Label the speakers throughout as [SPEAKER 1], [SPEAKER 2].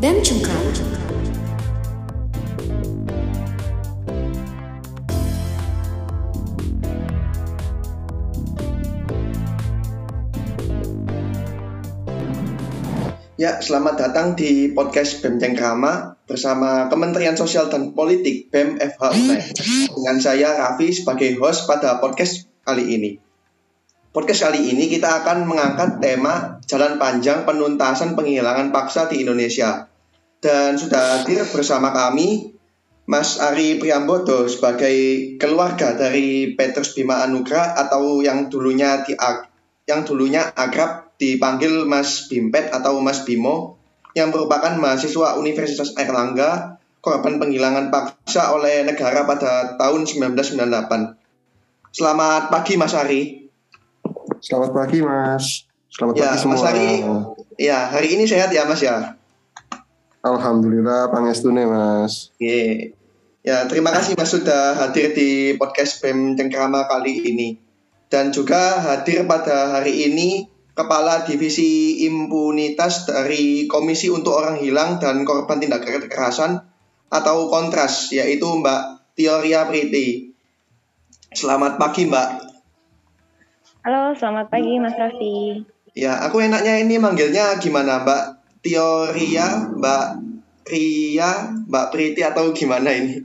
[SPEAKER 1] BEM Cengkram.
[SPEAKER 2] Ya, selamat datang di podcast BEM Cengkrama bersama Kementerian Sosial dan Politik BEM FH. Dengan saya Raffi sebagai host pada podcast kali ini. Podcast kali ini kita akan mengangkat tema jalan panjang penuntasan penghilangan paksa di Indonesia. Dan sudah hadir bersama kami Mas Ari Priambodo sebagai keluarga dari Petrus Bima Anugrah atau yang dulunya di yang dulunya akrab dipanggil Mas Bimpet atau Mas Bimo yang merupakan mahasiswa Universitas Airlangga korban penghilangan paksa oleh negara pada tahun 1998. Selamat pagi Mas Ari.
[SPEAKER 3] Selamat pagi Mas. Selamat
[SPEAKER 2] ya,
[SPEAKER 3] pagi semua.
[SPEAKER 2] Mas Ari. Ya, hari ini sehat ya Mas ya?
[SPEAKER 3] Alhamdulillah pangestune Mas.
[SPEAKER 2] Ye. Ya, terima kasih Mas sudah hadir di podcast BEM Cengkrama kali ini. Dan juga hadir pada hari ini Kepala Divisi Impunitas dari Komisi untuk Orang Hilang dan Korban Tindak Kekerasan atau Kontras, yaitu Mbak Teoria Priti. Selamat pagi Mbak.
[SPEAKER 4] Halo, selamat pagi Mas Raffi.
[SPEAKER 2] Ya, aku enaknya ini manggilnya gimana Mbak Teoria, Mbak Ria, Mbak Priti atau gimana ini?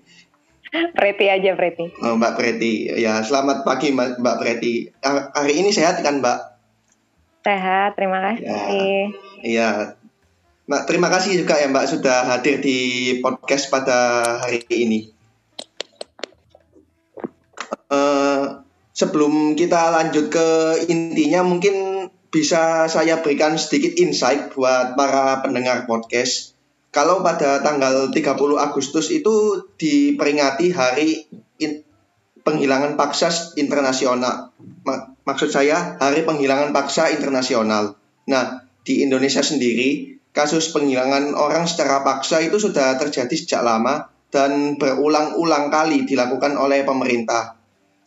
[SPEAKER 4] Preti aja Preti.
[SPEAKER 2] Oh, Mbak Preti. Ya, selamat pagi Mbak Preti. Hari ini sehat kan Mbak?
[SPEAKER 4] Sehat, terima kasih.
[SPEAKER 2] Iya. Nah, terima kasih juga ya Mbak sudah hadir di podcast pada hari ini. Uh, sebelum kita lanjut ke intinya, mungkin bisa saya berikan sedikit insight buat para pendengar podcast. Kalau pada tanggal 30 Agustus itu diperingati Hari in, Penghilangan Paksa Internasional maksud saya Hari Penghilangan Paksa Internasional. Nah, di Indonesia sendiri, kasus penghilangan orang secara paksa itu sudah terjadi sejak lama dan berulang-ulang kali dilakukan oleh pemerintah.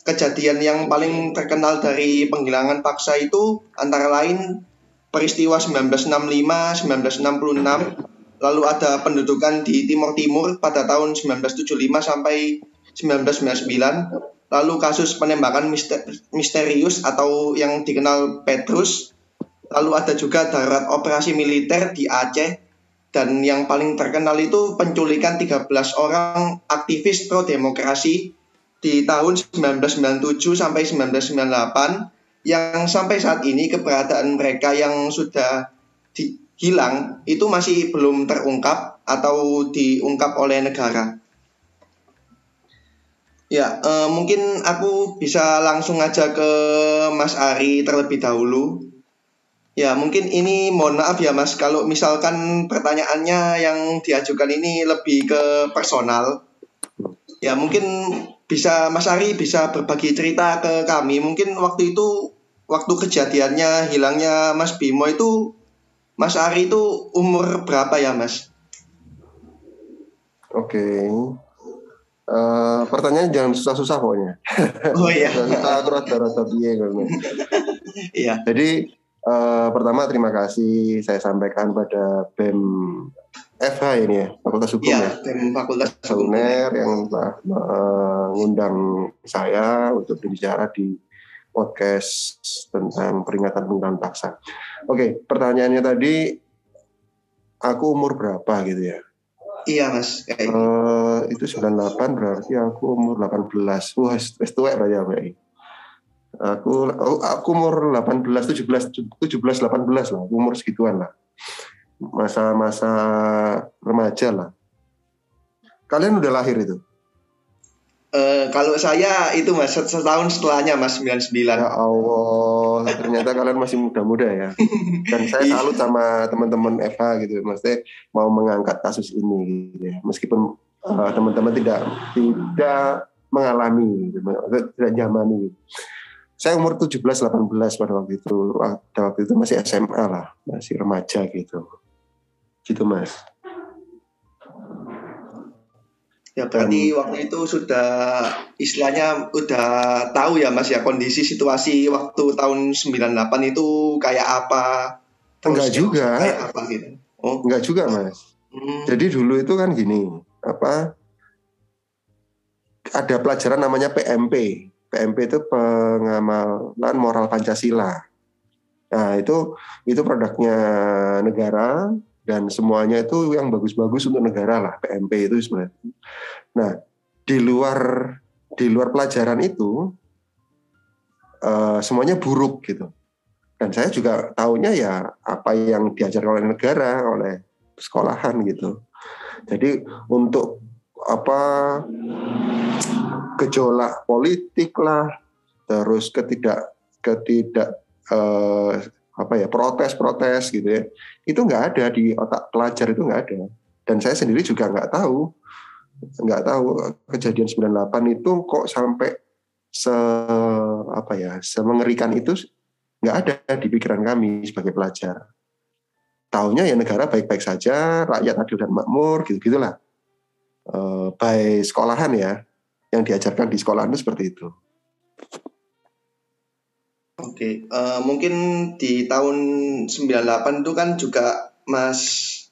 [SPEAKER 2] Kejadian yang paling terkenal dari penghilangan paksa itu antara lain peristiwa 1965, 1966, lalu ada pendudukan di Timur Timur pada tahun 1975 sampai 1999, lalu kasus penembakan misterius atau yang dikenal Petrus, lalu ada juga darat operasi militer di Aceh, dan yang paling terkenal itu penculikan 13 orang aktivis pro demokrasi di tahun 1997 sampai 1998 yang sampai saat ini keberadaan mereka yang sudah di, hilang itu masih belum terungkap atau diungkap oleh negara. Ya, uh, mungkin aku bisa langsung aja ke Mas Ari terlebih dahulu. Ya, mungkin ini mohon maaf ya Mas, kalau misalkan pertanyaannya yang diajukan ini lebih ke personal. Ya, mungkin bisa Mas Ari bisa berbagi cerita ke kami. Mungkin waktu itu, waktu kejadiannya hilangnya Mas Bimo itu, Mas Ari itu umur berapa ya Mas?
[SPEAKER 3] Oke, okay. Uh, pertanyaan jangan susah-susah pokoknya.
[SPEAKER 2] Oh iya.
[SPEAKER 3] Kita rada-rada piye Iya. Jadi uh, pertama terima kasih saya sampaikan pada BEM FH ini ya, Fakultas Hukum
[SPEAKER 2] ya. ya. BEM Fakultas
[SPEAKER 3] Hukum yang telah mengundang saya untuk berbicara di podcast tentang peringatan penggunaan paksa. Oke, pertanyaannya tadi aku umur berapa gitu ya?
[SPEAKER 2] Iya mas.
[SPEAKER 3] Kayak uh, itu 98 berarti aku umur 18. Wah, es tua berarti ya Mbak. Aku aku umur 18 17 17 18 lah, umur segituan lah. Masa-masa remaja lah. Kalian udah lahir itu?
[SPEAKER 2] Uh, kalau saya itu mas setahun setelahnya mas 99
[SPEAKER 3] Ya Allah ternyata kalian masih muda-muda ya Dan saya salut sama teman-teman Eva gitu Maksudnya mau mengangkat kasus ini gitu ya. Meskipun uh, teman-teman tidak tidak mengalami gitu, Tidak nyamani gitu. Saya umur 17-18 pada waktu itu Pada waktu itu masih SMA lah Masih remaja gitu Gitu mas
[SPEAKER 2] Ya berarti hmm. waktu itu sudah istilahnya udah tahu ya Mas ya kondisi situasi waktu tahun 98 itu kayak apa?
[SPEAKER 3] Enggak juga.
[SPEAKER 2] Kayak apa gitu.
[SPEAKER 3] Oh. Enggak juga Mas. Hmm. Jadi dulu itu kan gini, apa ada pelajaran namanya PMP. PMP itu pengamalan moral Pancasila. Nah, itu itu produknya negara dan semuanya itu yang bagus-bagus untuk negara lah PMP itu sebenarnya. Nah, di luar di luar pelajaran itu uh, semuanya buruk gitu. Dan saya juga tahunya ya apa yang diajarkan oleh negara, oleh sekolahan gitu. Jadi untuk apa gejolak politik lah, terus ketidak ketidak eh, apa ya protes-protes gitu ya, itu nggak ada di otak pelajar itu nggak ada. Dan saya sendiri juga nggak tahu, nggak tahu kejadian 98 itu kok sampai se apa ya semengerikan itu nggak ada di pikiran kami sebagai pelajar. Tahunya ya negara baik-baik saja, rakyat adil dan makmur, gitu gitulah. E, by sekolahan ya, yang diajarkan di sekolah itu seperti itu.
[SPEAKER 2] Oke, uh, mungkin di tahun 98 itu kan juga Mas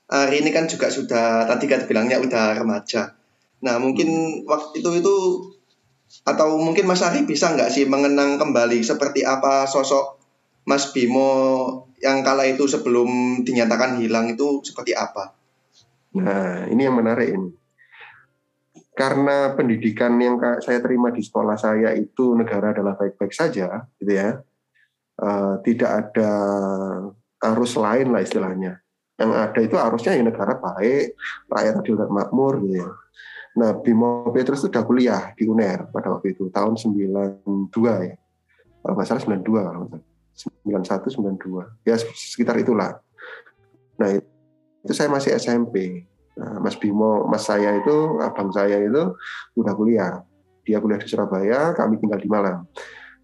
[SPEAKER 2] Ari ini kan juga sudah tadi kan bilangnya udah remaja. Nah mungkin waktu itu itu atau mungkin Mas Ari bisa nggak sih mengenang kembali seperti apa sosok Mas Bimo yang kala itu sebelum dinyatakan hilang itu seperti apa?
[SPEAKER 3] Nah ini yang menarik ini karena pendidikan yang saya terima di sekolah saya itu negara adalah baik-baik saja, gitu ya, uh, tidak ada arus lain lah istilahnya. Yang ada itu arusnya ya negara baik, rakyat adil dan makmur, gitu ya. Nah, Bimo Petrus itu sudah kuliah di UNER pada waktu itu, tahun 92 ya. Kalau nggak salah 92, 91, 92. Ya sekitar itulah. Nah, itu saya masih SMP Nah, Mas Bimo, Mas saya itu, abang saya itu udah kuliah. Dia kuliah di Surabaya, kami tinggal di Malang.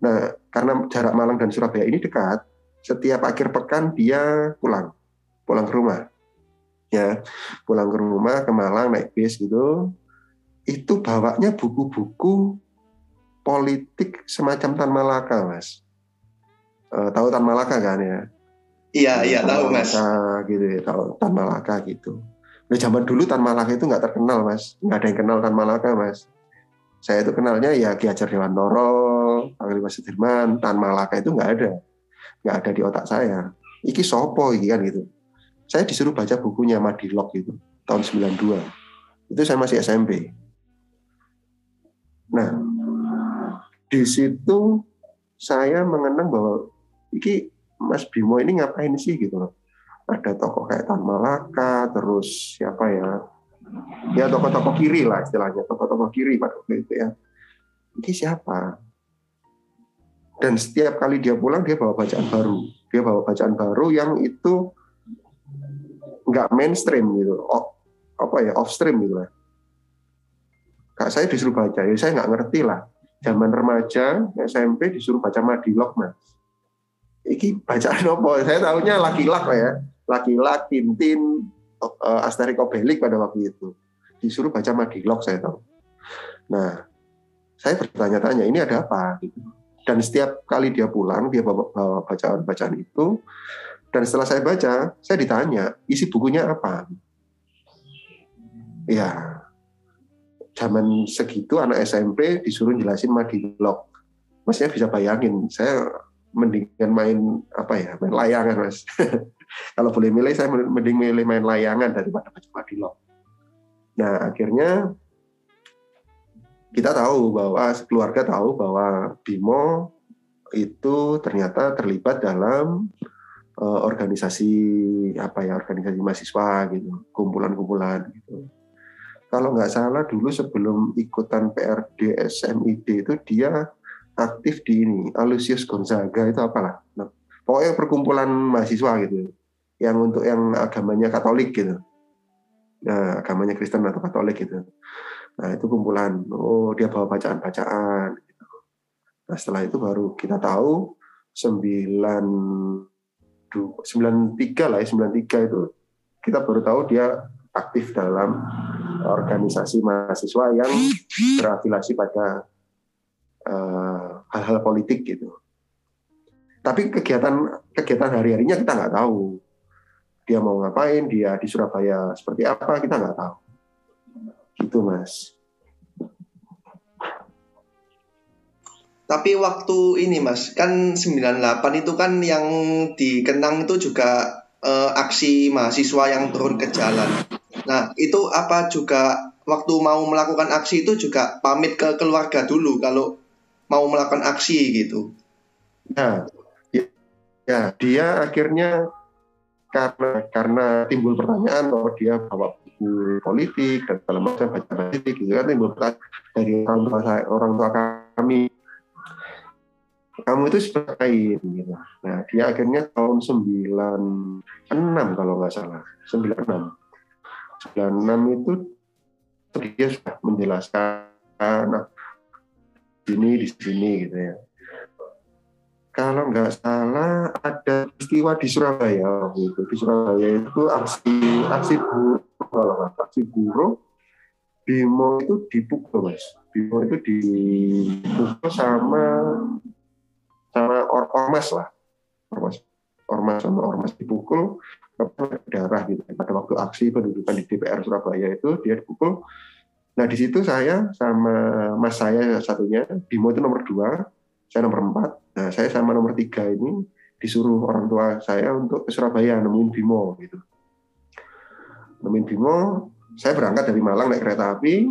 [SPEAKER 3] Nah, karena jarak Malang dan Surabaya ini dekat, setiap akhir pekan dia pulang, pulang ke rumah. Ya, pulang ke rumah ke Malang naik bis gitu. Itu bawanya buku-buku politik semacam Tan Malaka, Mas. E, tahu Tan Malaka kan ya?
[SPEAKER 2] Iya, iya tahu
[SPEAKER 3] Mas. gitu ya, tahu Tan Malaka gitu Nah, zaman dulu Tan Malaka itu nggak terkenal, Mas. Nggak ada yang kenal Tan Malaka, Mas. Saya itu kenalnya ya Ki Hajar Dewantoro, Panglima Sudirman, Tan Malaka itu nggak ada. Nggak ada di otak saya. Iki sopo iki kan gitu. Saya disuruh baca bukunya Madilog gitu, tahun 92. Itu saya masih SMP. Nah, di situ saya mengenang bahwa iki Mas Bimo ini ngapain sih gitu ada tokoh kayak Tan Malaka, terus siapa ya? Ya tokoh-tokoh kiri lah istilahnya, tokoh-tokoh kiri pada waktu itu ya. Ini siapa? Dan setiap kali dia pulang dia bawa bacaan baru. Dia bawa bacaan baru yang itu nggak mainstream gitu, off, apa ya off stream gitu lah. Kak saya disuruh baca, ya saya nggak ngerti lah. Zaman remaja SMP disuruh baca Madilog mas. Iki bacaan apa? Saya tahunya laki-laki ya laki-laki Tintin, uh, Asterix Obelix pada waktu itu. Disuruh baca Madilog saya tahu. Nah, saya bertanya-tanya ini ada apa gitu. Dan setiap kali dia pulang dia bawa, bacaan-bacaan itu dan setelah saya baca, saya ditanya isi bukunya apa. Ya, zaman segitu anak SMP disuruh jelasin Madilog. Maksudnya bisa bayangin, saya mendingan main apa ya, main layangan mas. Kalau boleh milih, saya mending milih main layangan daripada baca Madilog. Nah, akhirnya kita tahu bahwa keluarga tahu bahwa Bimo itu ternyata terlibat dalam uh, organisasi apa ya organisasi mahasiswa gitu kumpulan-kumpulan gitu. Kalau nggak salah dulu sebelum ikutan PRD SMID itu dia aktif di ini Alusius Gonzaga itu apalah. Nah, pokoknya perkumpulan mahasiswa gitu yang untuk yang agamanya Katolik gitu. Nah, agamanya Kristen atau Katolik gitu. Nah, itu kumpulan. Oh, dia bawa bacaan-bacaan. Gitu. Nah, setelah itu baru kita tahu 9 93 lah ya, 93 itu kita baru tahu dia aktif dalam organisasi mahasiswa yang berafiliasi pada eh, hal-hal uh, politik gitu. Tapi kegiatan kegiatan hari-harinya kita nggak tahu dia mau ngapain, dia di Surabaya seperti apa, kita nggak tahu. Gitu, Mas.
[SPEAKER 2] Tapi waktu ini Mas, kan 98 itu kan yang dikenang itu juga eh, aksi mahasiswa yang turun ke jalan. Nah, itu apa juga waktu mau melakukan aksi itu juga pamit ke keluarga dulu kalau mau melakukan aksi gitu.
[SPEAKER 3] Nah, ya, ya dia akhirnya karena karena timbul pertanyaan bahwa dia bawa buku politik dan segala macam baca politik gitu kan timbul pertanyaan dari orang tua saya, orang tua kami kamu itu ngapain gitu. Nah, dia akhirnya tahun 96 kalau nggak salah. 96. 96 itu dia sudah menjelaskan nah, sini di sini gitu ya. Kalau nggak salah ada peristiwa di Surabaya gitu. Di Surabaya itu aksi aksi buruh aksi buruh Bimo itu dipukul mas. Bimo itu dipukul sama sama or ormas lah. Ormas ormas sama ormas dipukul darah gitu. Pada waktu aksi pendudukan di DPR Surabaya itu dia dipukul Nah di situ saya sama mas saya satunya, Bimo itu nomor dua, saya nomor empat. Nah saya sama nomor tiga ini disuruh orang tua saya untuk ke Surabaya nemuin Bimo gitu. Nemuin Bimo, saya berangkat dari Malang naik kereta api,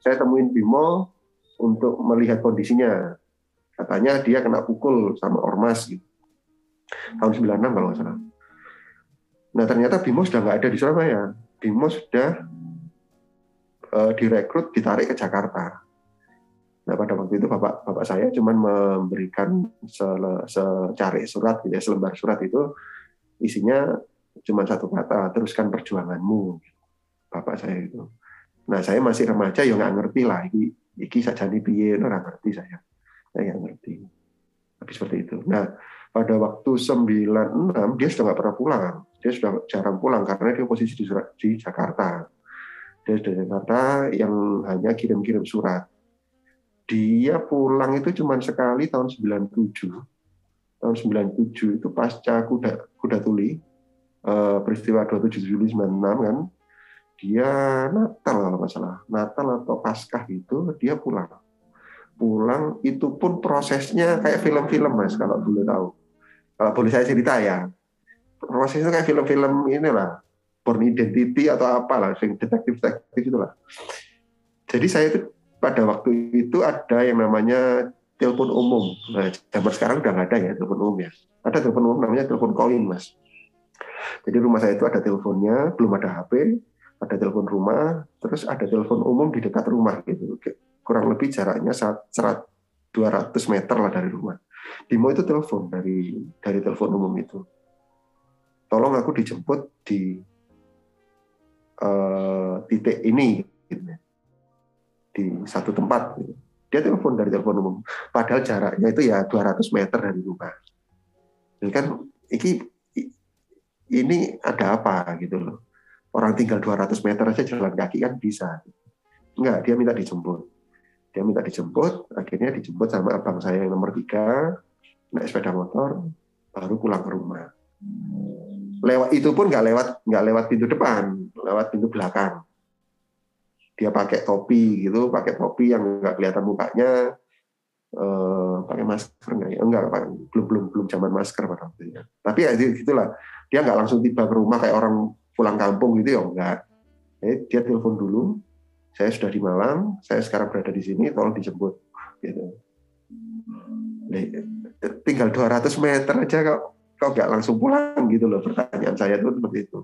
[SPEAKER 3] saya temuin Bimo untuk melihat kondisinya. Katanya dia kena pukul sama ormas gitu. Tahun 96 kalau nggak salah. Nah ternyata Bimo sudah nggak ada di Surabaya. Bimo sudah uh, direkrut ditarik ke Jakarta. Nah pada waktu itu bapak bapak saya cuma memberikan secari surat, gitu ya, selembar surat itu isinya cuma satu kata, teruskan perjuanganmu. Bapak saya itu. Nah saya masih remaja, ya nggak ngerti lah. Iki, iki saja nih piye, nggak ngerti saya. Saya nggak ngerti. Tapi seperti itu. Nah pada waktu 96 dia sudah nggak pernah pulang. Dia sudah jarang pulang karena dia posisi di, di Jakarta dari Jakarta yang hanya kirim-kirim surat. Dia pulang itu cuma sekali tahun 97. Tahun 97 itu pasca kuda kuda tuli eh, peristiwa 27 Juli 96 kan. Dia Natal kalau nggak salah, Natal atau Paskah itu dia pulang. Pulang itu pun prosesnya kayak film-film mas kalau boleh tahu. Kalau boleh saya cerita ya, prosesnya kayak film-film inilah born identity atau apalah sing detektif detektif itulah jadi saya itu pada waktu itu ada yang namanya telepon umum. Nah zaman sekarang udah nggak ada ya telepon umum ya. Ada telepon umum namanya telepon koin mas. Jadi rumah saya itu ada teleponnya belum ada HP ada telepon rumah terus ada telepon umum di dekat rumah gitu. Kurang lebih jaraknya serat 200 meter lah dari rumah. Bimo itu telepon dari dari telepon umum itu. Tolong aku dijemput di uh, titik ini gitu. Di satu tempat. Dia telepon dari telepon umum. Padahal jaraknya itu ya 200 meter dari rumah. Ini kan ini ini ada apa gitu loh. Orang tinggal 200 meter aja jalan kaki kan bisa. Enggak dia minta dijemput. Dia minta dijemput akhirnya dijemput sama abang saya yang nomor tiga naik sepeda motor baru pulang ke rumah. Lewat itu pun nggak lewat nggak lewat pintu depan lewat pintu belakang dia pakai topi gitu pakai topi yang nggak kelihatan mukanya. Eh, pakai masker nggak ya? Enggak belum belum belum zaman masker pada waktu itu. Tapi ya gitulah. Dia nggak langsung tiba ke rumah kayak orang pulang kampung gitu ya? Enggak. Eh, dia telepon dulu. Saya sudah di Malang saya sekarang berada di sini tolong dijemput gitu. Tinggal 200 meter aja kok kok nggak langsung pulang gitu loh. Pertanyaan saya itu seperti itu.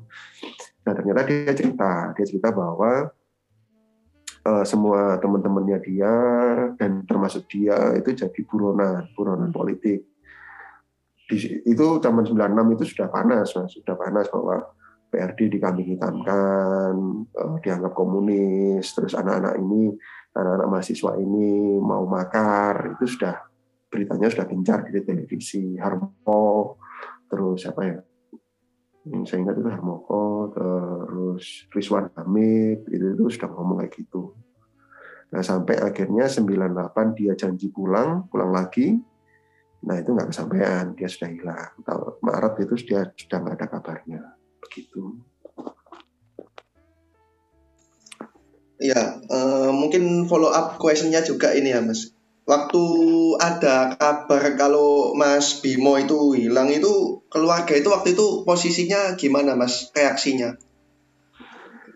[SPEAKER 3] Nah ternyata dia cerita dia cerita bahwa uh, semua teman-temannya dia dan termasuk dia itu jadi buronan buronan politik. Di, itu zaman 96 itu sudah panas mas. Sudah panas bahwa PRD dikambing hitamkan uh, dianggap komunis terus anak-anak ini anak-anak mahasiswa ini mau makar. Itu sudah beritanya sudah gencar di televisi Harmo terus apa ya Hmm, saya ingat itu Harmoko terus Rizwan Hamid itu, itu sudah ngomong kayak gitu. Nah sampai akhirnya 98 dia janji pulang pulang lagi. Nah itu nggak kesampaian dia sudah hilang. Maret itu dia sudah nggak ada kabarnya begitu.
[SPEAKER 2] Ya, uh, mungkin follow up questionnya juga ini ya, Mas. Waktu ada kabar kalau Mas Bimo itu hilang itu keluarga itu waktu itu posisinya gimana Mas reaksinya?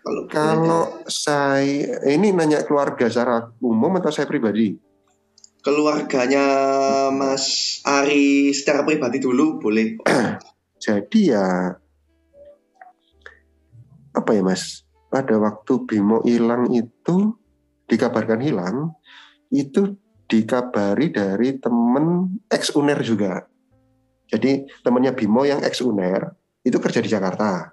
[SPEAKER 3] Kalau, kalau saya ini nanya keluarga secara umum atau saya pribadi?
[SPEAKER 2] Keluarganya Mas Ari secara pribadi dulu boleh.
[SPEAKER 3] Jadi ya apa ya Mas? pada waktu Bimo hilang itu dikabarkan hilang itu dikabari dari temen ex uner juga. Jadi temennya Bimo yang ex uner itu kerja di Jakarta.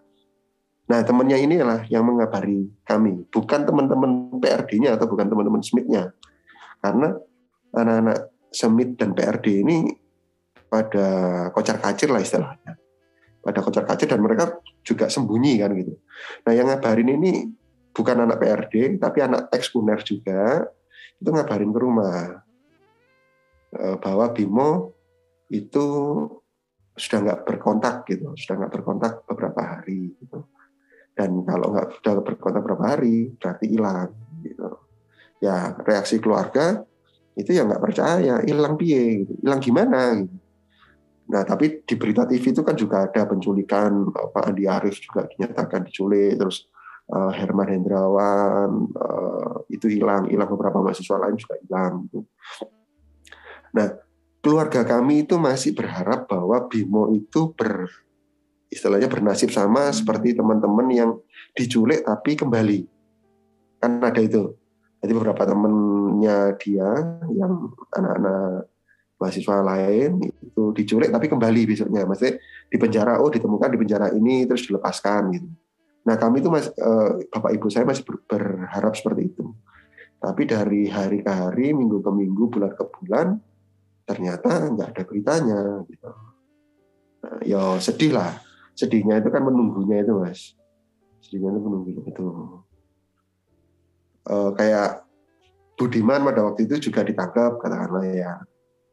[SPEAKER 3] Nah temennya inilah yang mengabari kami. Bukan teman-teman PRD-nya atau bukan teman-teman Smith-nya karena anak-anak Smith dan PRD ini pada kocar kacir lah istilahnya. Pada kocar kacir dan mereka juga sembunyi kan gitu. Nah yang ngabarin ini bukan anak PRD tapi anak ex uner juga itu ngabarin ke rumah bahwa Bimo itu sudah nggak berkontak gitu, sudah nggak berkontak beberapa hari gitu. Dan kalau nggak sudah berkontak beberapa hari berarti hilang gitu. Ya reaksi keluarga itu ya nggak percaya hilang piye gitu, hilang gimana gitu Nah, tapi di berita TV itu kan juga ada penculikan Pak Andi Arief juga dinyatakan diculik, terus uh, Herman Hendrawan uh, itu hilang, hilang beberapa mahasiswa lain juga hilang. Gitu. Nah, keluarga kami itu masih berharap bahwa Bimo itu ber istilahnya bernasib sama seperti teman-teman yang diculik tapi kembali. Kan ada itu. Jadi beberapa temennya dia yang anak-anak mahasiswa lain itu diculik tapi kembali besoknya maksudnya di penjara oh ditemukan di penjara ini terus dilepaskan gitu nah kami itu mas eh, bapak ibu saya masih ber, berharap seperti itu tapi dari hari ke hari minggu ke minggu bulan ke bulan ternyata nggak ada beritanya gitu. Nah, ya sedih lah. Sedihnya itu kan menunggunya itu mas. Sedihnya itu menunggunya itu. Uh, kayak Budiman pada waktu itu juga ditangkap katakanlah ya.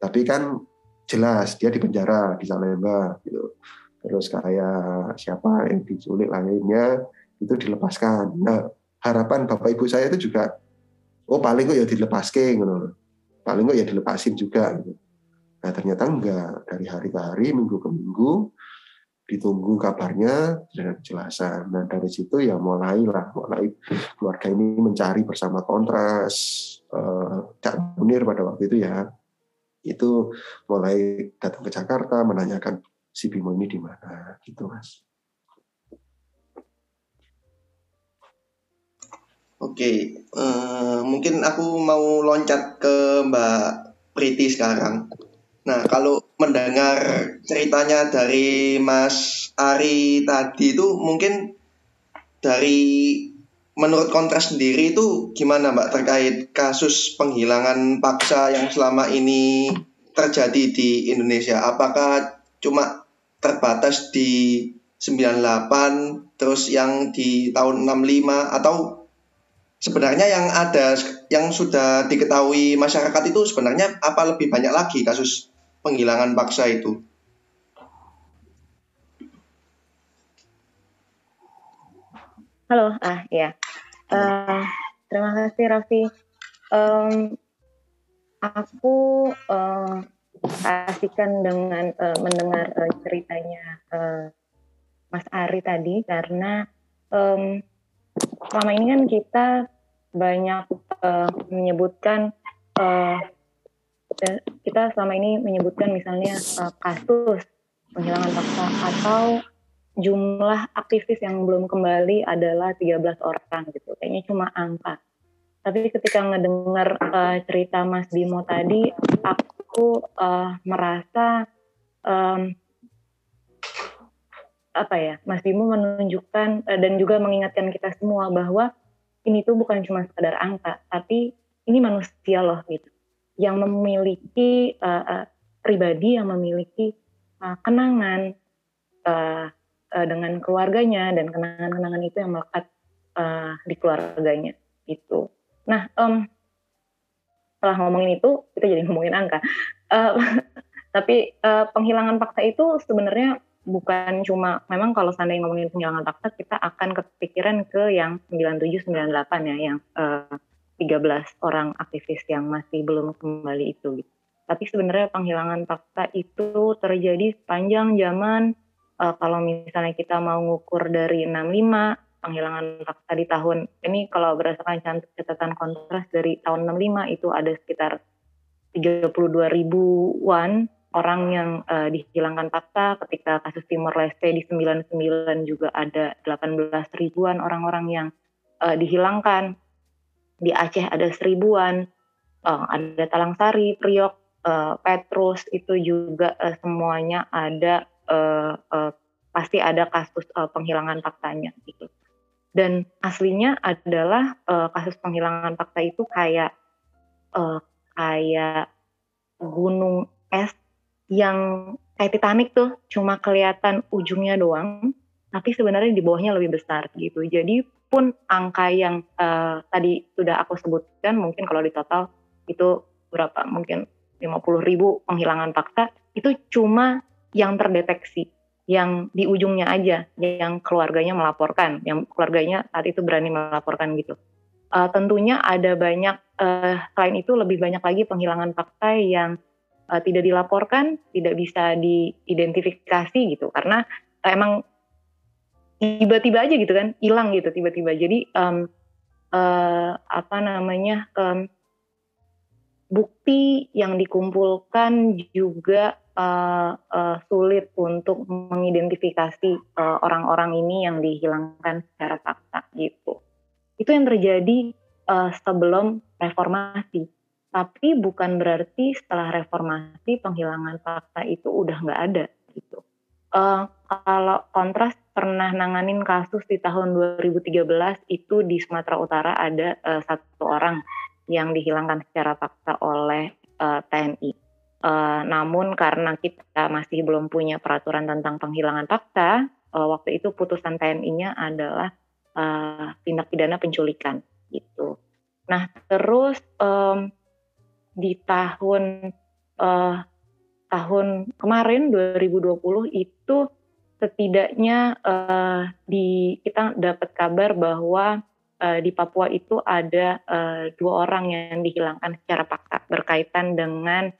[SPEAKER 3] Tapi kan jelas dia di penjara di Salemba gitu. Terus kayak siapa yang diculik lainnya itu dilepaskan. Nah harapan bapak ibu saya itu juga oh paling kok ya dilepaskan gitu. Paling kok ya dilepasin juga gitu nah ternyata enggak dari hari ke hari minggu ke minggu ditunggu kabarnya dan kejelasan. Nah dari situ ya mulailah mulai keluarga ini mencari bersama kontras eh, Cak Munir pada waktu itu ya itu mulai datang ke Jakarta menanyakan si Bimo ini di mana gitu mas.
[SPEAKER 2] Oke, uh, mungkin aku mau loncat ke Mbak Priti sekarang. Nah, kalau mendengar ceritanya dari Mas Ari tadi itu mungkin dari menurut kontras sendiri itu gimana Mbak terkait kasus penghilangan paksa yang selama ini terjadi di Indonesia? Apakah cuma terbatas di 98 terus yang di tahun 65 atau sebenarnya yang ada yang sudah diketahui masyarakat itu sebenarnya apa lebih banyak lagi kasus penghilangan paksa itu?
[SPEAKER 4] Halo, ah ya. Uh, terima kasih Raffi. Um, aku uh, asihkan dengan uh, mendengar uh, ceritanya uh, Mas Ari tadi karena um, selama ini kan kita banyak uh, menyebutkan uh, kita selama ini menyebutkan misalnya uh, kasus penghilangan paksa atau jumlah aktivis yang belum kembali adalah 13 orang gitu. Kayaknya cuma angka. Tapi ketika ngedengar uh, cerita Mas Bimo tadi, aku uh, merasa um, apa ya, Mas Bimo menunjukkan uh, dan juga mengingatkan kita semua bahwa ini tuh bukan cuma sekadar angka, tapi ini manusia loh gitu, yang memiliki uh, uh, pribadi yang memiliki uh, kenangan, uh, uh, dengan keluarganya dan kenangan-kenangan itu yang melekat uh, di keluarganya itu. Nah, um, setelah ngomongin itu kita jadi ngomongin angka. Uh, tapi uh, penghilangan paksa itu sebenarnya bukan cuma memang kalau seandainya ngomongin penghilangan paksa kita akan kepikiran ke yang 97 98 ya yang uh, 13 orang aktivis yang masih belum kembali itu gitu. Tapi sebenarnya penghilangan paksa itu terjadi sepanjang zaman uh, kalau misalnya kita mau ngukur dari 65 penghilangan paksa di tahun ini kalau berdasarkan catatan kontras dari tahun 65 itu ada sekitar 32 ribuan orang yang uh, dihilangkan paksa ketika kasus Timor Leste di 99 juga ada 18 ribuan orang-orang yang uh, dihilangkan di Aceh ada seribuan uh, ada Talang Sari, Priok, uh, Petrus itu juga uh, semuanya ada uh, uh, pasti ada kasus uh, penghilangan faktanya gitu dan aslinya adalah uh, kasus penghilangan fakta itu kayak uh, kayak gunung es yang kayak Titanic tuh cuma kelihatan ujungnya doang, tapi sebenarnya di bawahnya lebih besar gitu. Jadi pun angka yang uh, tadi sudah aku sebutkan mungkin kalau di total itu berapa? Mungkin 50 ribu penghilangan fakta itu cuma yang terdeteksi yang di ujungnya aja yang keluarganya melaporkan yang keluarganya saat itu berani melaporkan gitu. Uh, tentunya ada banyak uh, selain itu lebih banyak lagi penghilangan fakta yang uh, tidak dilaporkan, tidak bisa diidentifikasi gitu. Karena uh, emang tiba-tiba aja gitu kan hilang gitu tiba-tiba. Jadi um, uh, apa namanya um, bukti yang dikumpulkan juga uh, uh, sulit untuk mengidentifikasi orang-orang uh, ini yang dihilangkan secara paksa gitu. Itu yang terjadi uh, sebelum reformasi tapi bukan berarti setelah reformasi penghilangan fakta itu udah nggak ada gitu. Uh, kalau kontras pernah nanganin kasus di tahun 2013 itu di Sumatera Utara ada uh, satu orang yang dihilangkan secara paksa oleh uh, TNI. Uh, namun karena kita masih belum punya peraturan tentang penghilangan fakta, uh, waktu itu putusan TNI-nya adalah uh, tindak pidana penculikan gitu. Nah terus um, di tahun uh, tahun kemarin 2020 itu setidaknya uh, di kita dapat kabar bahwa uh, di Papua itu ada uh, dua orang yang dihilangkan secara paksa berkaitan dengan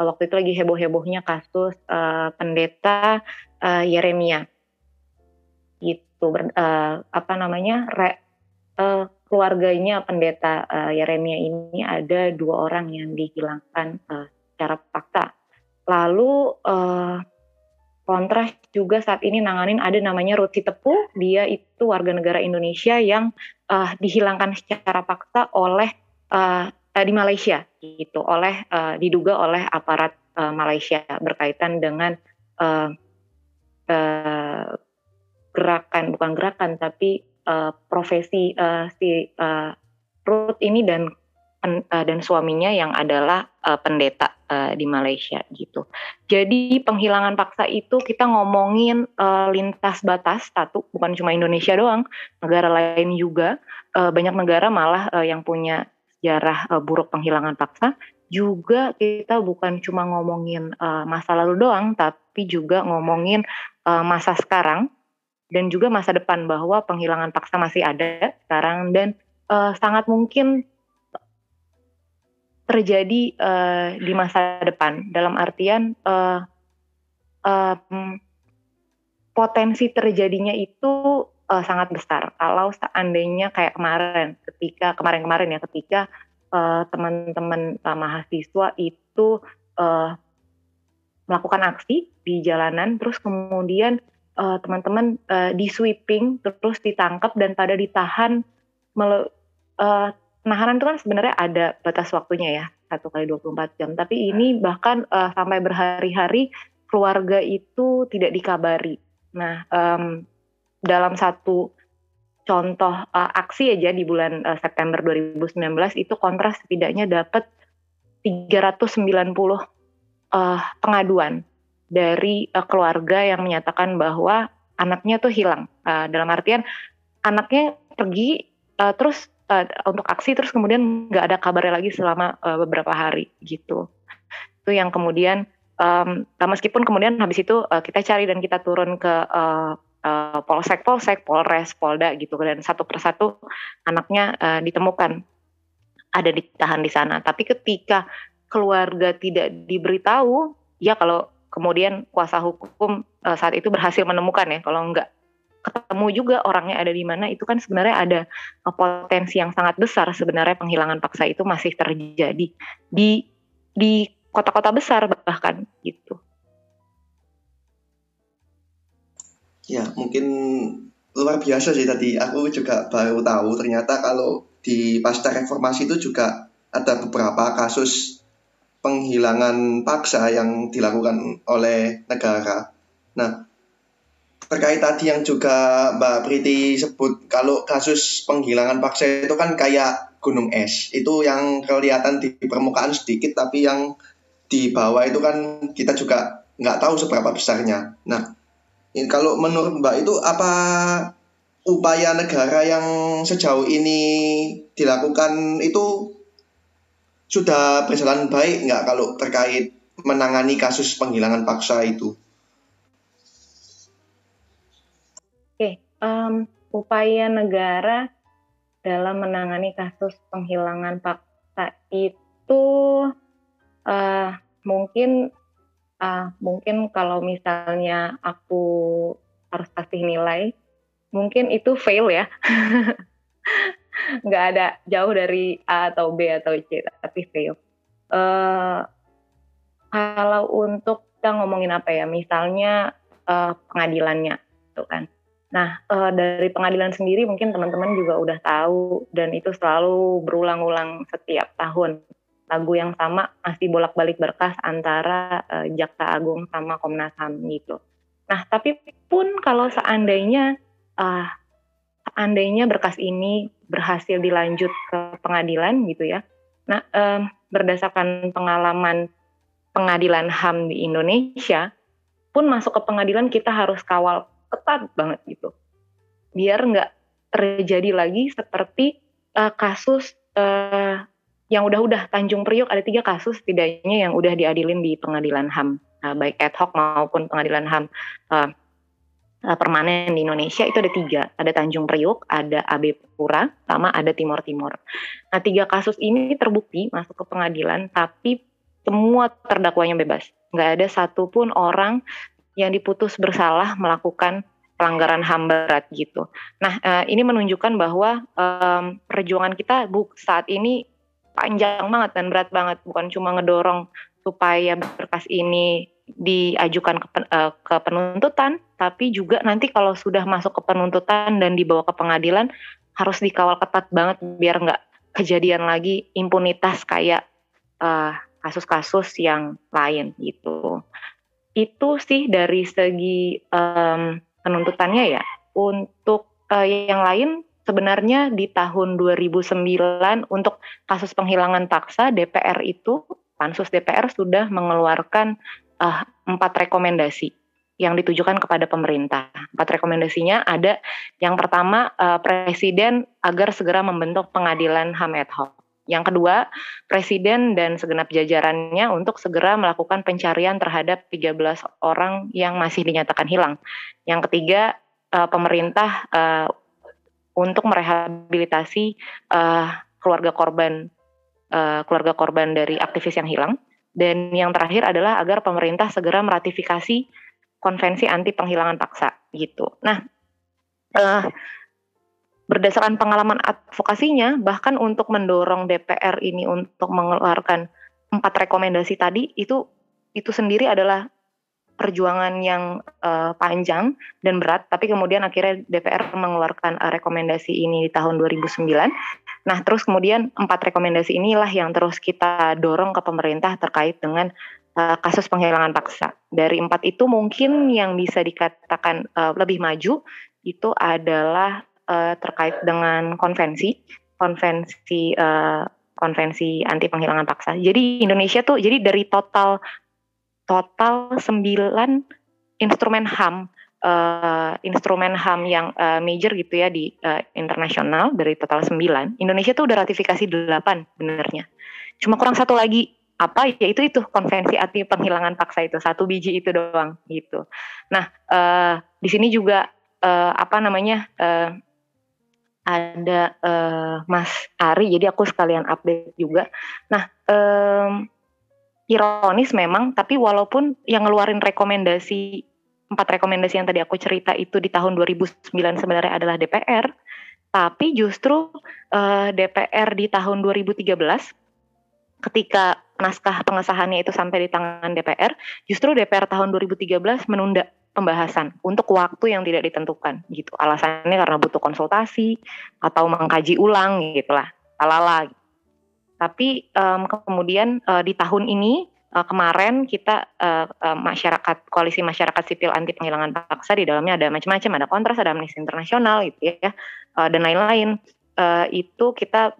[SPEAKER 4] uh, waktu itu lagi heboh-hebohnya kasus uh, pendeta uh, Yeremia gitu uh, apa namanya re, uh, keluarganya pendeta uh, Yeremia ini ada dua orang yang dihilangkan uh, secara paksa. Lalu uh, kontras juga saat ini nanganin ada namanya Ruti Tepu, dia itu warga negara Indonesia yang uh, dihilangkan secara paksa oleh uh, di Malaysia gitu, oleh uh, diduga oleh aparat uh, Malaysia berkaitan dengan uh, uh, gerakan bukan gerakan tapi uh, profesi uh, si uh, Ruth ini dan uh, dan suaminya yang adalah uh, pendeta uh, di Malaysia gitu. Jadi penghilangan paksa itu kita ngomongin uh, lintas batas satu bukan cuma Indonesia doang, negara lain juga uh, banyak negara malah uh, yang punya sejarah uh, buruk penghilangan paksa. Juga kita bukan cuma ngomongin uh, masa lalu doang, tapi juga ngomongin uh, masa sekarang dan juga masa depan bahwa penghilangan paksa masih ada sekarang dan uh, sangat mungkin terjadi uh, di masa depan. Dalam artian uh, um, potensi terjadinya itu uh, sangat besar. Kalau seandainya kayak kemarin ketika kemarin-kemarin ya ketika teman-teman uh, mahasiswa itu uh, melakukan aksi di jalanan terus kemudian teman-teman uh, di sweeping terus ditangkap dan pada ditahan uh, penahanan itu kan sebenarnya ada batas waktunya ya satu kali 24 jam tapi ini bahkan uh, sampai berhari-hari keluarga itu tidak dikabari nah um, dalam satu contoh uh, aksi aja di bulan uh, September 2019 itu kontras setidaknya dapat 390 uh, pengaduan dari uh, keluarga yang menyatakan bahwa anaknya tuh hilang. Uh, dalam artian anaknya pergi uh, terus uh, untuk aksi terus kemudian nggak ada kabarnya lagi selama uh, beberapa hari gitu. Itu yang kemudian um, meskipun kemudian habis itu uh, kita cari dan kita turun ke uh, uh, polsek polsek polres polda gitu dan satu persatu anaknya uh, ditemukan ada ditahan di sana tapi ketika keluarga tidak diberitahu ya kalau kemudian kuasa hukum uh, saat itu berhasil menemukan ya kalau enggak ketemu juga orangnya ada di mana itu kan sebenarnya ada potensi yang sangat besar sebenarnya penghilangan paksa itu masih terjadi di di kota-kota besar bahkan gitu.
[SPEAKER 2] Ya mungkin luar biasa sih tadi aku juga baru tahu ternyata kalau di pasca reformasi itu juga ada beberapa kasus penghilangan paksa yang dilakukan oleh negara. Nah, terkait tadi yang juga Mbak Priti sebut kalau kasus penghilangan paksa itu kan kayak gunung es. Itu yang kelihatan di permukaan sedikit tapi yang di bawah itu kan kita juga nggak tahu seberapa besarnya. Nah, kalau menurut Mbak itu apa upaya negara yang sejauh ini dilakukan itu sudah berjalan baik nggak kalau terkait menangani kasus penghilangan paksa itu?
[SPEAKER 4] Oke, um, upaya negara dalam menangani kasus penghilangan paksa itu uh, mungkin uh, mungkin kalau misalnya aku harus kasih nilai, mungkin itu fail ya. nggak ada jauh dari A atau B atau C tapi fail. Uh, kalau untuk kita ngomongin apa ya, misalnya uh, pengadilannya, gitu kan. Nah uh, dari pengadilan sendiri mungkin teman-teman juga udah tahu dan itu selalu berulang-ulang setiap tahun. Lagu yang sama masih bolak-balik berkas antara uh, Jaksa Agung sama Komnas HAM gitu. Nah tapi pun kalau seandainya uh, seandainya berkas ini berhasil dilanjut ke pengadilan gitu ya. Nah, eh, berdasarkan pengalaman pengadilan HAM di Indonesia, pun masuk ke pengadilan kita harus kawal ketat banget gitu. Biar nggak terjadi lagi seperti eh, kasus eh, yang udah-udah Tanjung Priok ada tiga kasus setidaknya yang udah diadilin di pengadilan HAM, nah, baik ad hoc maupun pengadilan HAM. Uh, uh, permanen di Indonesia itu ada tiga, ada Tanjung Priuk, ada AB Pura, sama ada Timur Timur. Nah tiga kasus ini terbukti masuk ke pengadilan, tapi semua terdakwanya bebas. Nggak ada satupun orang yang diputus bersalah melakukan pelanggaran HAM berat gitu. Nah uh, ini menunjukkan bahwa um, perjuangan kita bu saat ini panjang banget dan berat banget, bukan cuma ngedorong supaya berkas ini diajukan ke, uh, ke penuntutan, tapi juga nanti kalau sudah masuk ke penuntutan dan dibawa ke pengadilan harus dikawal ketat banget biar nggak kejadian lagi impunitas kayak kasus eh, kasus-kasus yang lain gitu. Itu sih dari segi um, penuntutannya ya. Untuk uh, yang lain sebenarnya di tahun 2009 untuk kasus penghilangan paksa DPR itu pansus DPR sudah mengeluarkan uh, empat rekomendasi yang ditujukan kepada pemerintah. Empat rekomendasinya ada yang pertama uh, presiden agar segera membentuk pengadilan HAM ad hoc. Yang kedua, presiden dan segenap jajarannya untuk segera melakukan pencarian terhadap 13 orang yang masih dinyatakan hilang. Yang ketiga, uh, pemerintah uh, untuk merehabilitasi uh, keluarga korban keluarga korban dari aktivis yang hilang. Dan yang terakhir adalah agar pemerintah segera meratifikasi konvensi anti penghilangan paksa gitu. Nah, uh, berdasarkan pengalaman advokasinya, bahkan untuk mendorong DPR ini untuk mengeluarkan empat rekomendasi tadi itu itu sendiri adalah perjuangan yang uh, panjang dan berat, tapi kemudian akhirnya DPR mengeluarkan uh, rekomendasi ini di tahun 2009. Nah, terus kemudian empat rekomendasi inilah yang terus kita dorong ke pemerintah terkait dengan uh, kasus penghilangan paksa. Dari empat itu mungkin yang bisa dikatakan uh, lebih maju itu adalah uh, terkait dengan konvensi, konvensi uh, konvensi anti penghilangan paksa. Jadi Indonesia tuh jadi dari total total 9 instrumen HAM uh, instrumen HAM yang uh, major gitu ya di uh, internasional dari total 9 Indonesia tuh udah ratifikasi 8 benernya cuma kurang satu lagi apa ya itu itu konvensi anti penghilangan paksa itu satu biji itu doang gitu. Nah uh, di sini juga uh, apa namanya uh, ada uh, Mas Ari jadi aku sekalian update juga. Nah um, ironis memang tapi walaupun yang ngeluarin rekomendasi empat rekomendasi yang tadi aku cerita itu di tahun 2009 sebenarnya adalah DPR tapi justru uh, DPR di tahun 2013 ketika naskah pengesahannya itu sampai di tangan DPR, justru DPR tahun 2013 menunda pembahasan untuk waktu yang tidak ditentukan gitu. Alasannya karena butuh konsultasi atau mengkaji ulang gitulah. Alala. Tapi um, kemudian uh, di tahun ini uh, kemarin kita uh, uh, masyarakat koalisi masyarakat sipil anti penghilangan paksa di dalamnya ada macam-macam, ada kontras, ada Amnesty Internasional gitu ya, uh, dan lain-lain. Uh, itu kita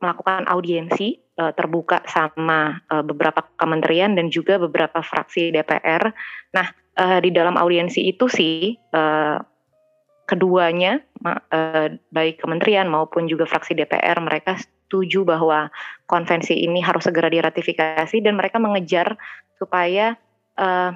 [SPEAKER 4] melakukan audiensi uh, terbuka sama uh, beberapa kementerian dan juga beberapa fraksi DPR. Nah, uh, di dalam audiensi itu sih uh, keduanya uh, baik kementerian maupun juga fraksi DPR mereka setuju bahwa konvensi ini harus segera diratifikasi dan mereka mengejar supaya uh,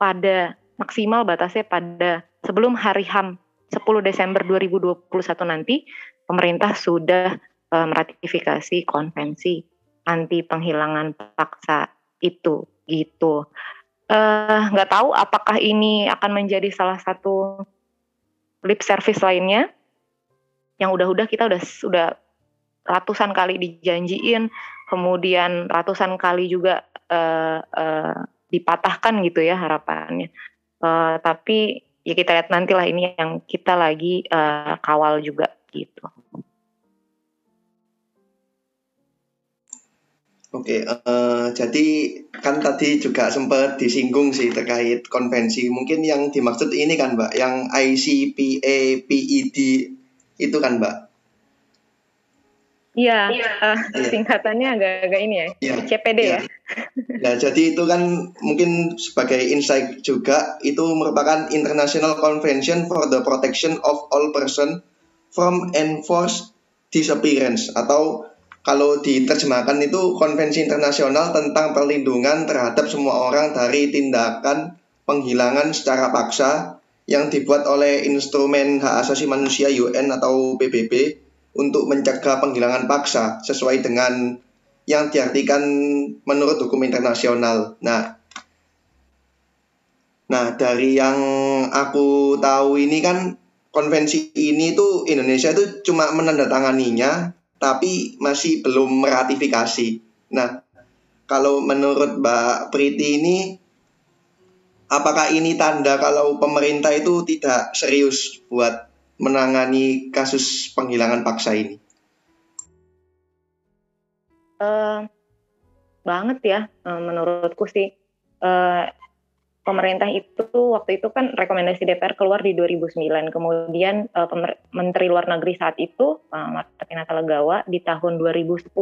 [SPEAKER 4] pada maksimal batasnya pada sebelum hari HAM 10 Desember 2021 nanti pemerintah sudah meratifikasi konvensi anti penghilangan paksa itu gitu. Eh, nggak uh, tahu apakah ini akan menjadi salah satu lip service lainnya yang udah-udah kita udah sudah ratusan kali dijanjiin, kemudian ratusan kali juga uh, uh, dipatahkan gitu ya harapannya. Uh, tapi ya kita lihat nantilah ini yang kita lagi uh, kawal juga gitu.
[SPEAKER 2] Oke, uh, jadi kan tadi juga sempat disinggung sih terkait konvensi. Mungkin yang dimaksud ini kan, Mbak, yang ICPA PED itu kan, Mbak?
[SPEAKER 4] Iya, uh, singkatannya agak-agak ini ya, ya CPD ya. ya.
[SPEAKER 2] Nah, jadi itu kan mungkin sebagai insight juga itu merupakan International Convention for the Protection of All Person from Enforced Disappearance atau kalau diterjemahkan itu konvensi internasional tentang perlindungan terhadap semua orang dari tindakan penghilangan secara paksa yang dibuat oleh instrumen hak asasi manusia UN atau PBB untuk mencegah penghilangan paksa sesuai dengan yang diartikan menurut hukum internasional. Nah, nah dari yang aku tahu ini kan konvensi ini tuh Indonesia itu cuma menandatanganinya tapi masih belum meratifikasi. Nah, kalau menurut Mbak Priti ini, apakah ini tanda kalau pemerintah itu tidak serius buat menangani kasus penghilangan paksa ini?
[SPEAKER 4] Uh, banget ya, uh, menurutku sih. Uh, pemerintah itu waktu itu kan rekomendasi DPR keluar di 2009. Kemudian uh, Menteri Luar Negeri saat itu uh, Martina Talagawa di tahun 2010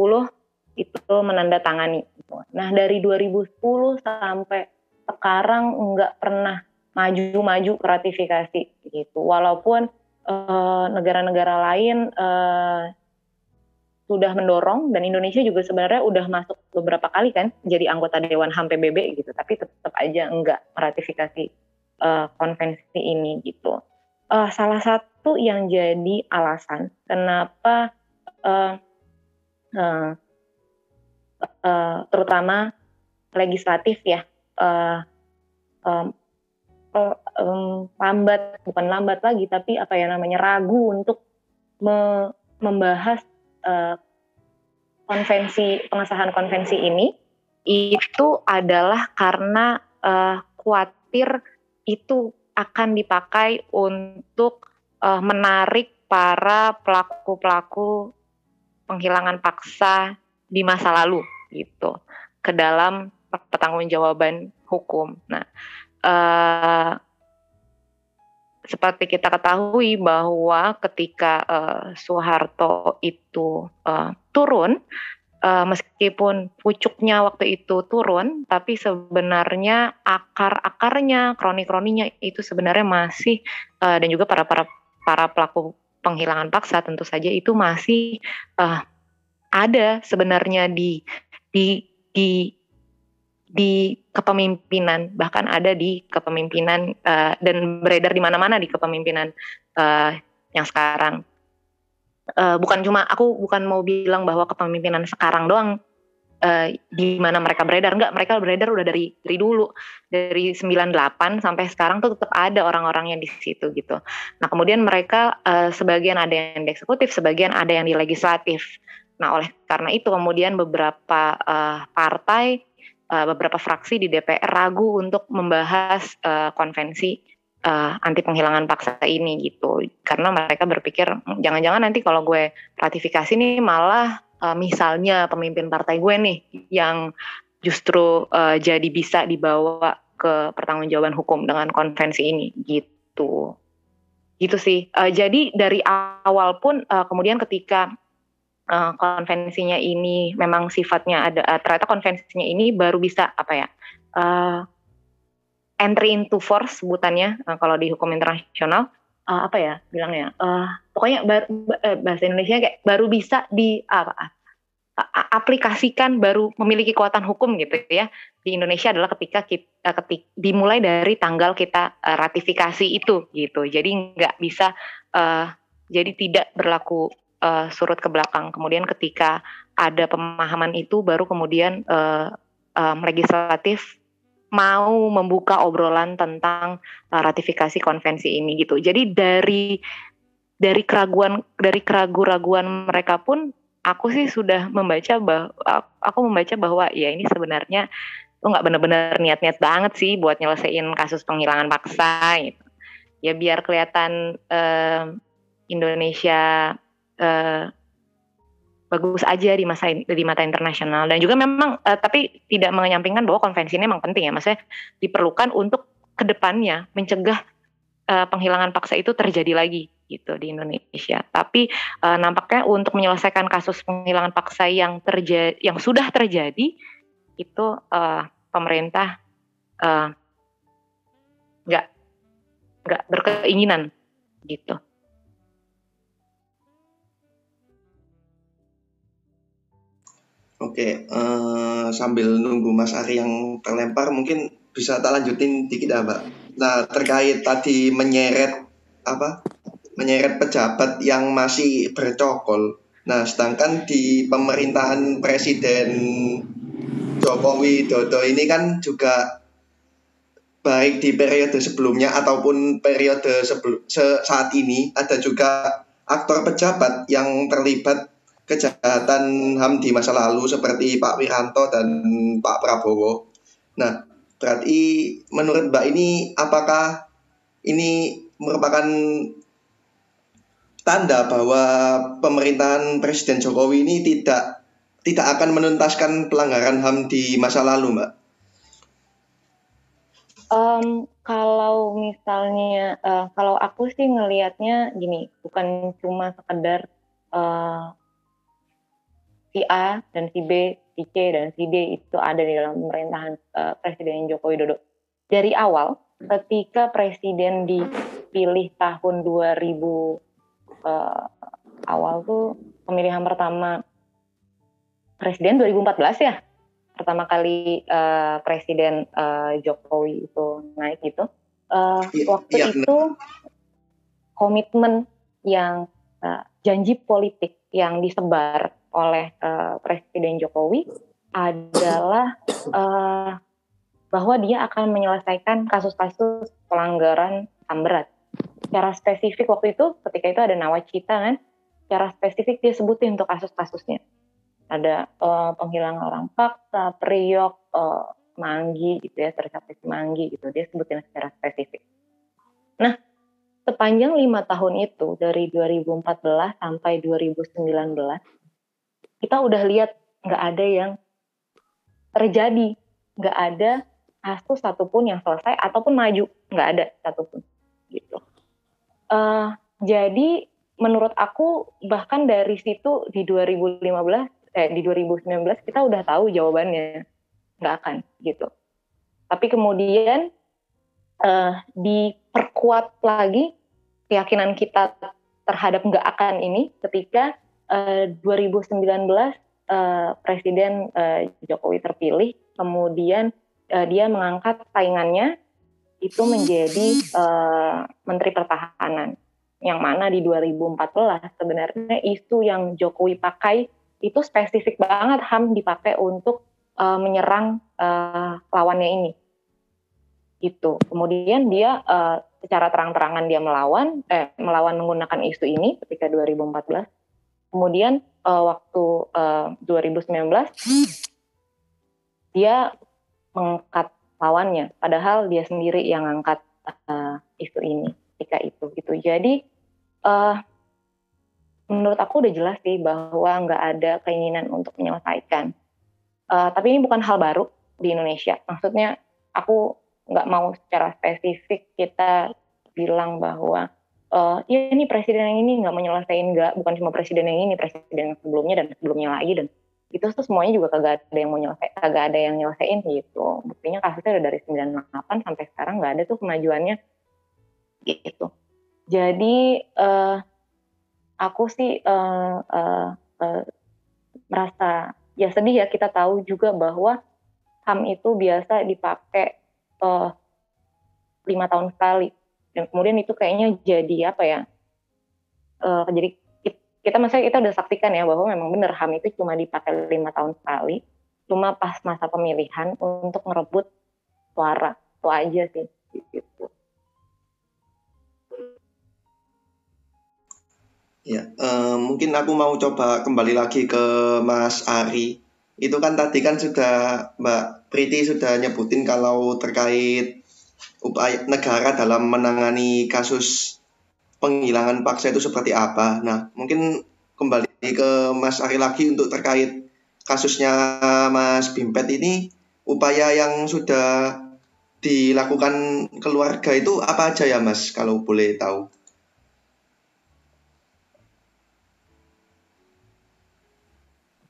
[SPEAKER 4] itu menandatangani. Nah dari 2010 sampai sekarang nggak pernah maju-maju ratifikasi gitu. Walaupun eh, negara-negara uh, lain uh, sudah mendorong dan Indonesia juga sebenarnya udah masuk beberapa kali kan jadi anggota Dewan HAM PBB gitu tapi tetap aja enggak meratifikasi uh, konvensi ini gitu. Uh, salah satu yang jadi alasan kenapa uh, uh, uh, terutama legislatif ya uh, um, um, lambat bukan lambat lagi tapi apa ya namanya ragu untuk me membahas uh, konvensi pengesahan konvensi ini itu adalah karena uh, khawatir itu akan dipakai untuk uh, menarik para pelaku-pelaku penghilangan paksa di masa lalu gitu ke dalam pertanggungjawaban hukum. Nah, uh, seperti kita ketahui bahwa ketika uh, Soeharto itu uh, turun, uh, meskipun pucuknya waktu itu turun, tapi sebenarnya akar-akarnya, kroni-kroninya itu sebenarnya masih uh, dan juga para para para pelaku penghilangan paksa tentu saja itu masih uh, ada sebenarnya di di di di kepemimpinan bahkan ada di kepemimpinan uh, dan beredar di mana-mana di kepemimpinan uh, yang sekarang. Uh, bukan cuma aku bukan mau bilang bahwa kepemimpinan sekarang doang uh, di mana mereka beredar. Enggak mereka beredar udah dari dari dulu. Dari 98 sampai sekarang tuh tetap ada orang-orangnya di situ gitu. Nah kemudian mereka uh, sebagian ada yang di eksekutif sebagian ada yang di legislatif. Nah oleh karena itu kemudian beberapa uh, partai uh, beberapa fraksi di DPR ragu untuk membahas uh, konvensi uh, anti penghilangan paksa ini gitu. Karena mereka berpikir jangan-jangan nanti kalau gue ratifikasi nih malah uh, misalnya pemimpin partai gue nih yang justru uh, jadi bisa dibawa ke pertanggungjawaban hukum dengan konvensi ini gitu. Gitu sih. Uh, jadi dari awal pun uh, kemudian ketika uh, konvensinya ini memang sifatnya ada uh, ternyata konvensinya ini baru bisa apa ya uh, entry into force sebutannya uh, kalau di hukum internasional. Uh, apa ya bilangnya uh, pokoknya bar, bahasa Indonesia kayak baru bisa di apa uh, aplikasikan baru memiliki kekuatan hukum gitu ya. Di Indonesia adalah ketika kita ketik, dimulai dari tanggal kita ratifikasi itu gitu. Jadi nggak bisa uh, jadi tidak berlaku uh, surut ke belakang. Kemudian ketika ada pemahaman itu baru kemudian uh, um, legislatif mau membuka obrolan tentang uh, ratifikasi konvensi ini gitu. Jadi dari dari keraguan dari keraguan-raguan mereka pun aku sih sudah membaca bahwa aku membaca bahwa ya ini sebenarnya tuh nggak benar-benar niat-niat banget sih buat nyelesain kasus penghilangan paksa gitu. Ya biar kelihatan uh, Indonesia uh, bagus aja di masa di mata internasional. Dan juga memang uh, tapi tidak menyampingkan bahwa konvensi ini memang penting ya. Maksudnya diperlukan untuk ke depannya mencegah uh, penghilangan paksa itu terjadi lagi gitu di Indonesia. Tapi uh, nampaknya untuk menyelesaikan kasus penghilangan paksa yang terjadi yang sudah terjadi itu uh, pemerintah nggak uh, nggak berkeinginan gitu
[SPEAKER 2] Oke, uh, sambil nunggu Mas Ari yang terlempar, mungkin bisa tak lanjutin dikit ya. Nah, terkait tadi menyeret apa? Menyeret pejabat yang masih bercokol. Nah, sedangkan di pemerintahan Presiden Jokowi Dodo ini kan juga baik di periode sebelumnya ataupun periode sebelum saat ini ada juga aktor pejabat yang terlibat kejahatan HAM di masa lalu seperti Pak Wiranto dan Pak Prabowo. Nah, berarti menurut Mbak ini apakah ini merupakan tanda bahwa pemerintahan Presiden Jokowi ini tidak tidak akan menuntaskan pelanggaran HAM di masa lalu, Mbak?
[SPEAKER 4] Um, kalau misalnya, uh, kalau aku sih ngelihatnya gini, bukan cuma sekedar uh, si A dan si B, si C dan si D itu ada di dalam pemerintahan uh, Presiden Joko Widodo. Dari awal, ketika Presiden dipilih tahun 2000 uh, eh, awal tuh pemilihan pertama Presiden 2014 ya, pertama kali uh, Presiden uh, Jokowi itu naik gitu. Uh, waktu ya, itu komitmen yang uh, janji politik yang disebar oleh uh, Presiden Jokowi adalah uh, bahwa dia akan menyelesaikan kasus-kasus pelanggaran HAM berat. Secara spesifik waktu itu ketika itu ada nawacita kan, secara spesifik dia sebutin untuk kasus-kasusnya. Ada uh, penghilangan orang paksa, priok, uh, manggi gitu ya, tercapai manggi gitu. Dia sebutin secara spesifik. Nah, sepanjang lima tahun itu dari 2014 sampai 2019 kita udah lihat nggak ada yang terjadi, nggak ada kasus satupun yang selesai ataupun maju, nggak ada satupun gitu. Uh, jadi menurut aku bahkan dari situ di 2015 eh di 2019 kita udah tahu jawabannya nggak akan gitu. Tapi kemudian uh, diperkuat lagi keyakinan kita terhadap nggak akan ini ketika uh, 2019 uh, Presiden uh, Jokowi terpilih, kemudian uh, dia mengangkat saingannya itu menjadi uh, Menteri Pertahanan. Yang mana di 2014 sebenarnya isu yang Jokowi pakai itu spesifik banget HAM dipakai untuk uh, menyerang uh, lawannya ini. Itu. Kemudian dia uh, secara terang-terangan dia melawan, eh, melawan menggunakan isu ini ketika 2014. Kemudian uh, waktu uh, 2019 dia mengangkat lawannya, padahal dia sendiri yang angkat uh, isu ini ketika itu gitu. Jadi uh, menurut aku udah jelas sih bahwa nggak ada keinginan untuk menyelesaikan. Uh, tapi ini bukan hal baru di Indonesia. Maksudnya aku nggak mau secara spesifik kita bilang bahwa uh, ya ini presiden yang ini nggak menyelesaikan nggak bukan cuma presiden yang ini presiden yang sebelumnya dan sebelumnya lagi dan itu tuh semuanya juga kagak ada yang mau nyelesai kagak ada yang nyelesain gitu. Buktinya kasusnya udah dari 98 sampai sekarang nggak ada tuh kemajuannya gitu. Jadi uh, aku sih uh, uh, uh, merasa ya sedih ya kita tahu juga bahwa HAM itu biasa dipakai uh, lima tahun sekali dan kemudian itu kayaknya jadi apa ya uh, jadi kita maksudnya kita udah saksikan ya bahwa memang benar HAM itu cuma dipakai lima tahun sekali, cuma pas masa pemilihan untuk merebut suara, itu aja sih. Gitu.
[SPEAKER 2] Ya, uh, mungkin aku mau coba kembali lagi ke Mas Ari. Itu kan tadi kan sudah Mbak Priti sudah nyebutin kalau terkait upaya negara dalam menangani kasus penghilangan paksa itu seperti apa. Nah, mungkin kembali ke Mas Ari lagi untuk terkait kasusnya Mas Bimpet ini, upaya yang sudah dilakukan keluarga itu apa aja ya Mas, kalau boleh tahu?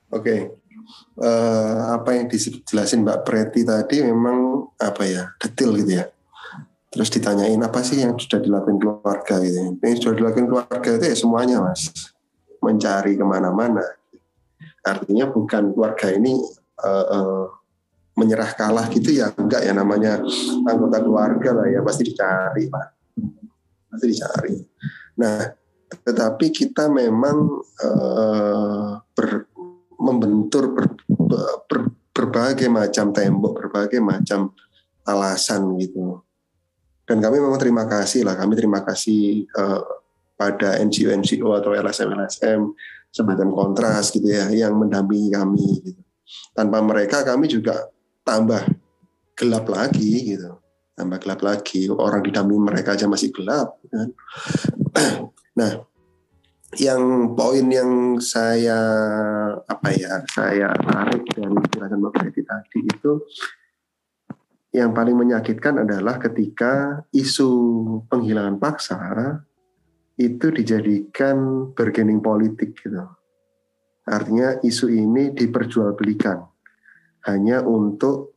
[SPEAKER 3] Oke, okay. uh, eh, apa yang dijelasin Mbak Preti tadi memang apa ya detail gitu ya terus ditanyain apa sih yang sudah dilakukan keluarga? Gitu. Yang sudah dilakukan keluarga itu ya semuanya mas. Mencari ke mana-mana. Artinya bukan keluarga ini uh, uh, menyerah kalah gitu ya enggak ya namanya anggota keluarga lah ya. Pasti dicari pak. Pasti dicari. Nah tetapi kita memang uh, ber, membentur ber, ber, berbagai macam tembok berbagai macam alasan gitu dan kami memang terima kasih lah, kami terima kasih uh, pada NGO-NGO atau LSM-LSM, sebagian kontras gitu ya, yang mendampingi kami. Gitu. Tanpa mereka kami juga tambah gelap lagi gitu, tambah gelap lagi. Orang didampingi mereka aja masih gelap. Kan. nah, yang poin yang saya apa ya saya tarik dari penjelasan Mbak tadi itu yang paling menyakitkan adalah ketika isu penghilangan paksa itu dijadikan bergening politik gitu. Artinya isu ini diperjualbelikan hanya untuk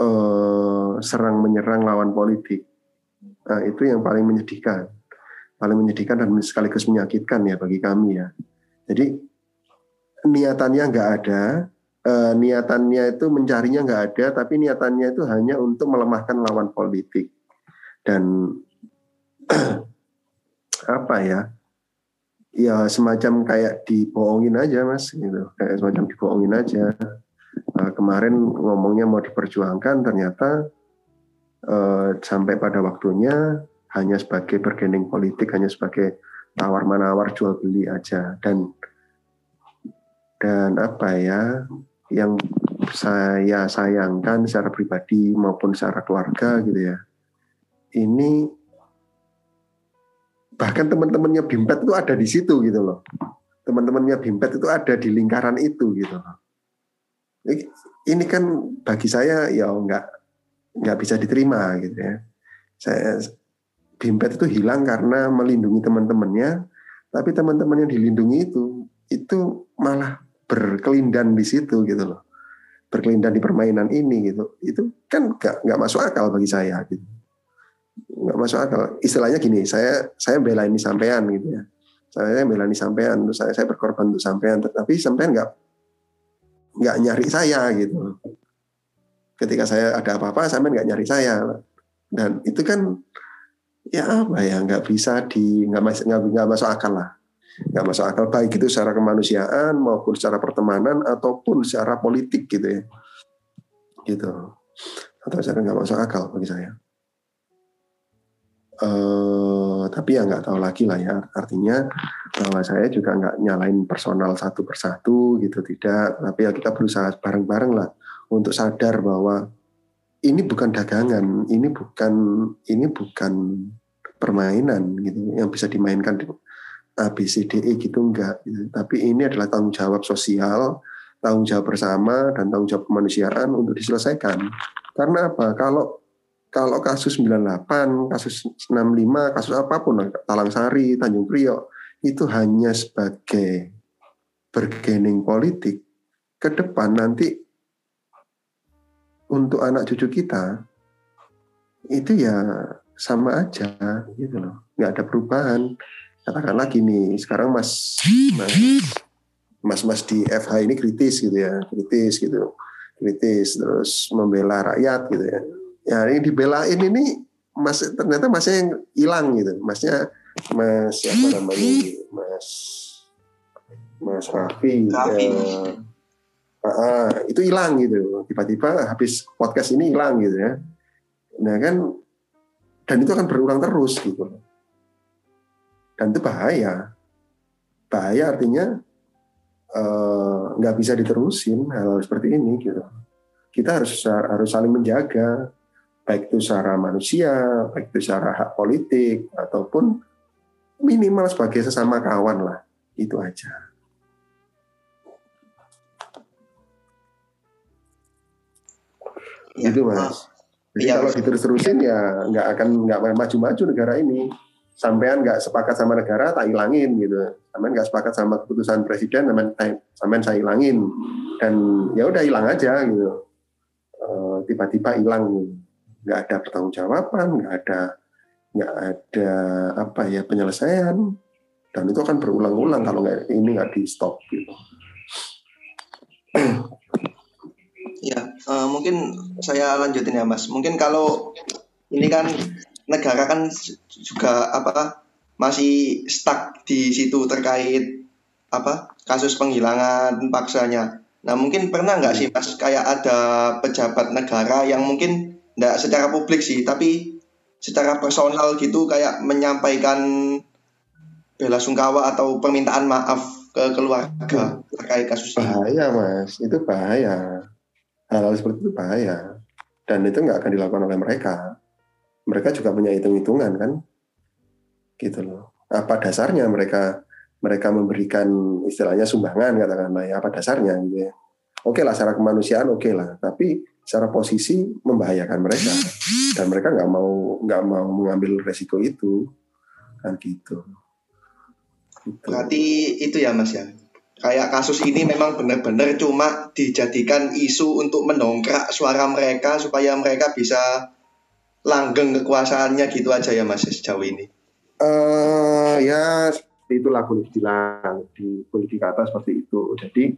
[SPEAKER 3] uh, serang menyerang lawan politik. Nah, itu yang paling menyedihkan. Paling menyedihkan dan sekaligus menyakitkan ya bagi kami ya. Jadi niatannya nggak ada, eh, niatannya itu mencarinya nggak ada, tapi niatannya itu hanya untuk melemahkan lawan politik dan apa ya? Ya semacam kayak dibohongin aja mas, gitu. Kayak semacam dibohongin aja. Eh, kemarin ngomongnya mau diperjuangkan, ternyata eh, sampai pada waktunya hanya sebagai bergening politik, hanya sebagai tawar menawar jual beli aja dan dan apa ya yang saya sayangkan secara pribadi maupun secara keluarga gitu ya. Ini bahkan teman-temannya Bimpet itu ada di situ gitu loh. Teman-temannya Bimpet itu ada di lingkaran itu gitu loh. Ini kan bagi saya ya nggak nggak bisa diterima gitu ya. Saya Bimpet itu hilang karena melindungi teman-temannya, tapi teman-teman yang dilindungi itu itu malah berkelindan di situ gitu loh. Berkelindan di permainan ini gitu. Itu kan nggak nggak masuk akal bagi saya gitu. Nggak masuk akal. Istilahnya gini saya saya bela ini sampean gitu ya. Saya bela ini sampean terus saya saya berkorban untuk sampean tetapi sampean nggak nggak nyari saya gitu ketika saya ada apa-apa sampean nggak nyari saya. Dan itu kan ya apa ya nggak bisa di nggak nggak masuk akal lah nggak masuk akal baik itu secara kemanusiaan maupun secara pertemanan ataupun secara politik gitu ya. Gitu. Atau secara nggak masuk akal bagi saya. Uh, tapi ya nggak tahu lagi lah ya. Artinya bahwa saya juga nggak nyalain personal satu persatu gitu tidak. Tapi ya kita berusaha bareng-bareng lah untuk sadar bahwa ini bukan dagangan ini bukan ini bukan permainan gitu yang bisa dimainkan di A B C D E gitu enggak gitu. tapi ini adalah tanggung jawab sosial tanggung jawab bersama dan tanggung jawab kemanusiaan untuk diselesaikan karena apa kalau kalau kasus 98, kasus 65, kasus apa pun, Talang Sari, Tanjung Priok, itu hanya sebagai bergening politik, ke depan nanti untuk anak cucu kita, itu ya sama aja gitu loh, nggak ada perubahan. Katakanlah gini, sekarang mas, mas, mas, di FH ini kritis gitu ya, kritis gitu, kritis terus membela rakyat gitu ya. Ya ini dibelain ini mas ternyata masnya yang hilang gitu. Masnya mas apa namanya mas mas Raffi, eh, uh, itu hilang gitu. Tiba-tiba habis podcast ini hilang gitu ya. Nah kan dan itu akan berulang terus gitu dan itu bahaya bahaya artinya eh, nggak uh, bisa diterusin hal, hal seperti ini gitu kita harus harus saling menjaga baik itu secara manusia, baik itu secara hak politik, ataupun minimal sebagai sesama kawan lah. Itu aja. Ya, itu mas. Jadi ya, kalau diterus-terusin ya nggak akan nggak maju-maju negara ini. Sampean nggak sepakat sama negara, tak hilangin gitu. Sampean nggak sepakat sama keputusan presiden, sampean saya hilangin. Dan ya udah hilang aja gitu. Eh, tiba-tiba hilang nggak ada pertanggungjawaban, nggak ada nggak ada apa ya penyelesaian dan itu akan berulang-ulang kalau nggak ini nggak di stop gitu.
[SPEAKER 2] Ya, uh, mungkin saya lanjutin ya Mas. Mungkin kalau ini kan negara kan juga apa masih stuck di situ terkait apa kasus penghilangan paksanya. Nah mungkin pernah nggak sih Mas kayak ada pejabat negara yang mungkin nggak secara publik sih tapi secara personal gitu kayak menyampaikan bela sungkawa atau permintaan maaf ke keluarga terkait kasus
[SPEAKER 3] ini. Bahaya mas, itu bahaya. Hal-hal seperti itu bahaya. Dan itu nggak akan dilakukan oleh mereka. Mereka juga punya hitung-hitungan kan, gitu loh. Apa dasarnya mereka mereka memberikan istilahnya sumbangan katakanlah ya apa dasarnya gitu ya. Oke lah secara kemanusiaan oke lah, tapi secara posisi membahayakan mereka dan mereka nggak mau nggak mau mengambil resiko itu kan gitu.
[SPEAKER 2] gitu. Berarti itu ya mas ya kayak kasus ini memang benar-benar cuma dijadikan isu untuk mendongkrak suara mereka supaya mereka bisa langgeng kekuasaannya gitu aja ya mas sejauh ini.
[SPEAKER 3] Uh, ya itulah boleh bilang di politik atas seperti itu. Jadi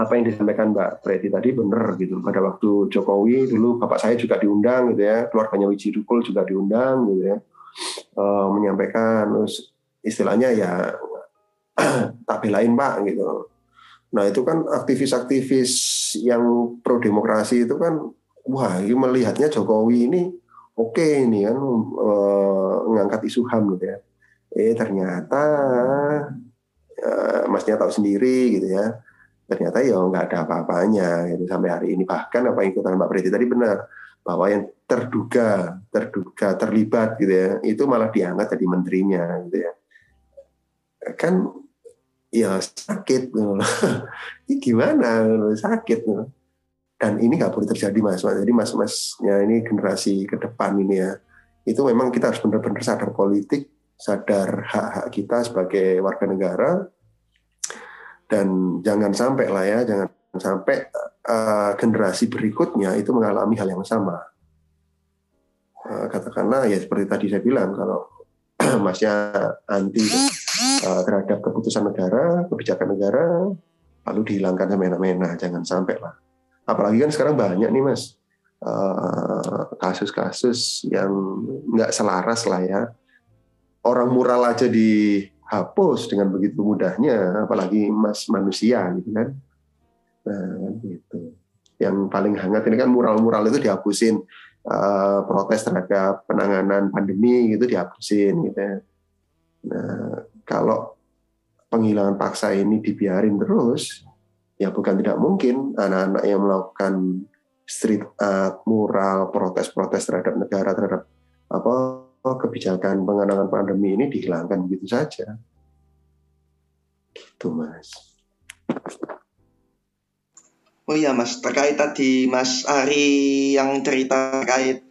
[SPEAKER 3] apa yang disampaikan Mbak Preti tadi benar gitu. Pada waktu Jokowi dulu bapak saya juga diundang gitu ya, keluarganya Wiji Dukul juga diundang gitu ya, e, menyampaikan istilahnya ya tak belain Pak gitu. Nah itu kan aktivis-aktivis yang pro demokrasi itu kan wah ini melihatnya Jokowi ini oke okay ini kan mengangkat isu HAM gitu ya. Eh ternyata e, masnya tahu sendiri gitu ya ternyata ya nggak ada apa-apanya gitu sampai hari ini bahkan apa yang katakan Mbak Preti tadi benar bahwa yang terduga terduga terlibat gitu ya itu malah diangkat jadi menterinya gitu ya kan ya sakit gitu. ini gimana sakit gitu. Dan ini nggak boleh terjadi mas. Jadi mas masnya ini generasi ke depan ini ya. Itu memang kita harus benar-benar sadar politik sadar hak-hak kita sebagai warga negara. Dan jangan sampai lah ya jangan sampai uh, generasi berikutnya itu mengalami hal yang sama. Uh, katakanlah ya seperti tadi saya bilang kalau masnya anti uh, terhadap keputusan negara kebijakan negara lalu dihilangkan semena-mena jangan sampai lah apalagi kan sekarang banyak nih mas. Eh, kasus-kasus yang nggak selaras lah ya. Orang mural aja dihapus dengan begitu mudahnya apalagi mas manusia gitu kan. Nah gitu. Yang paling hangat ini kan mural-mural itu dihapusin. Uh, protes terhadap penanganan pandemi gitu dihapusin gitu ya. Nah, kalau penghilangan paksa ini dibiarin terus, ya bukan tidak mungkin anak-anak yang melakukan street art, mural, protes-protes terhadap negara, terhadap apa kebijakan penanganan pandemi ini dihilangkan begitu saja. Gitu, Mas.
[SPEAKER 2] Oh iya Mas, terkait tadi Mas Ari yang cerita terkait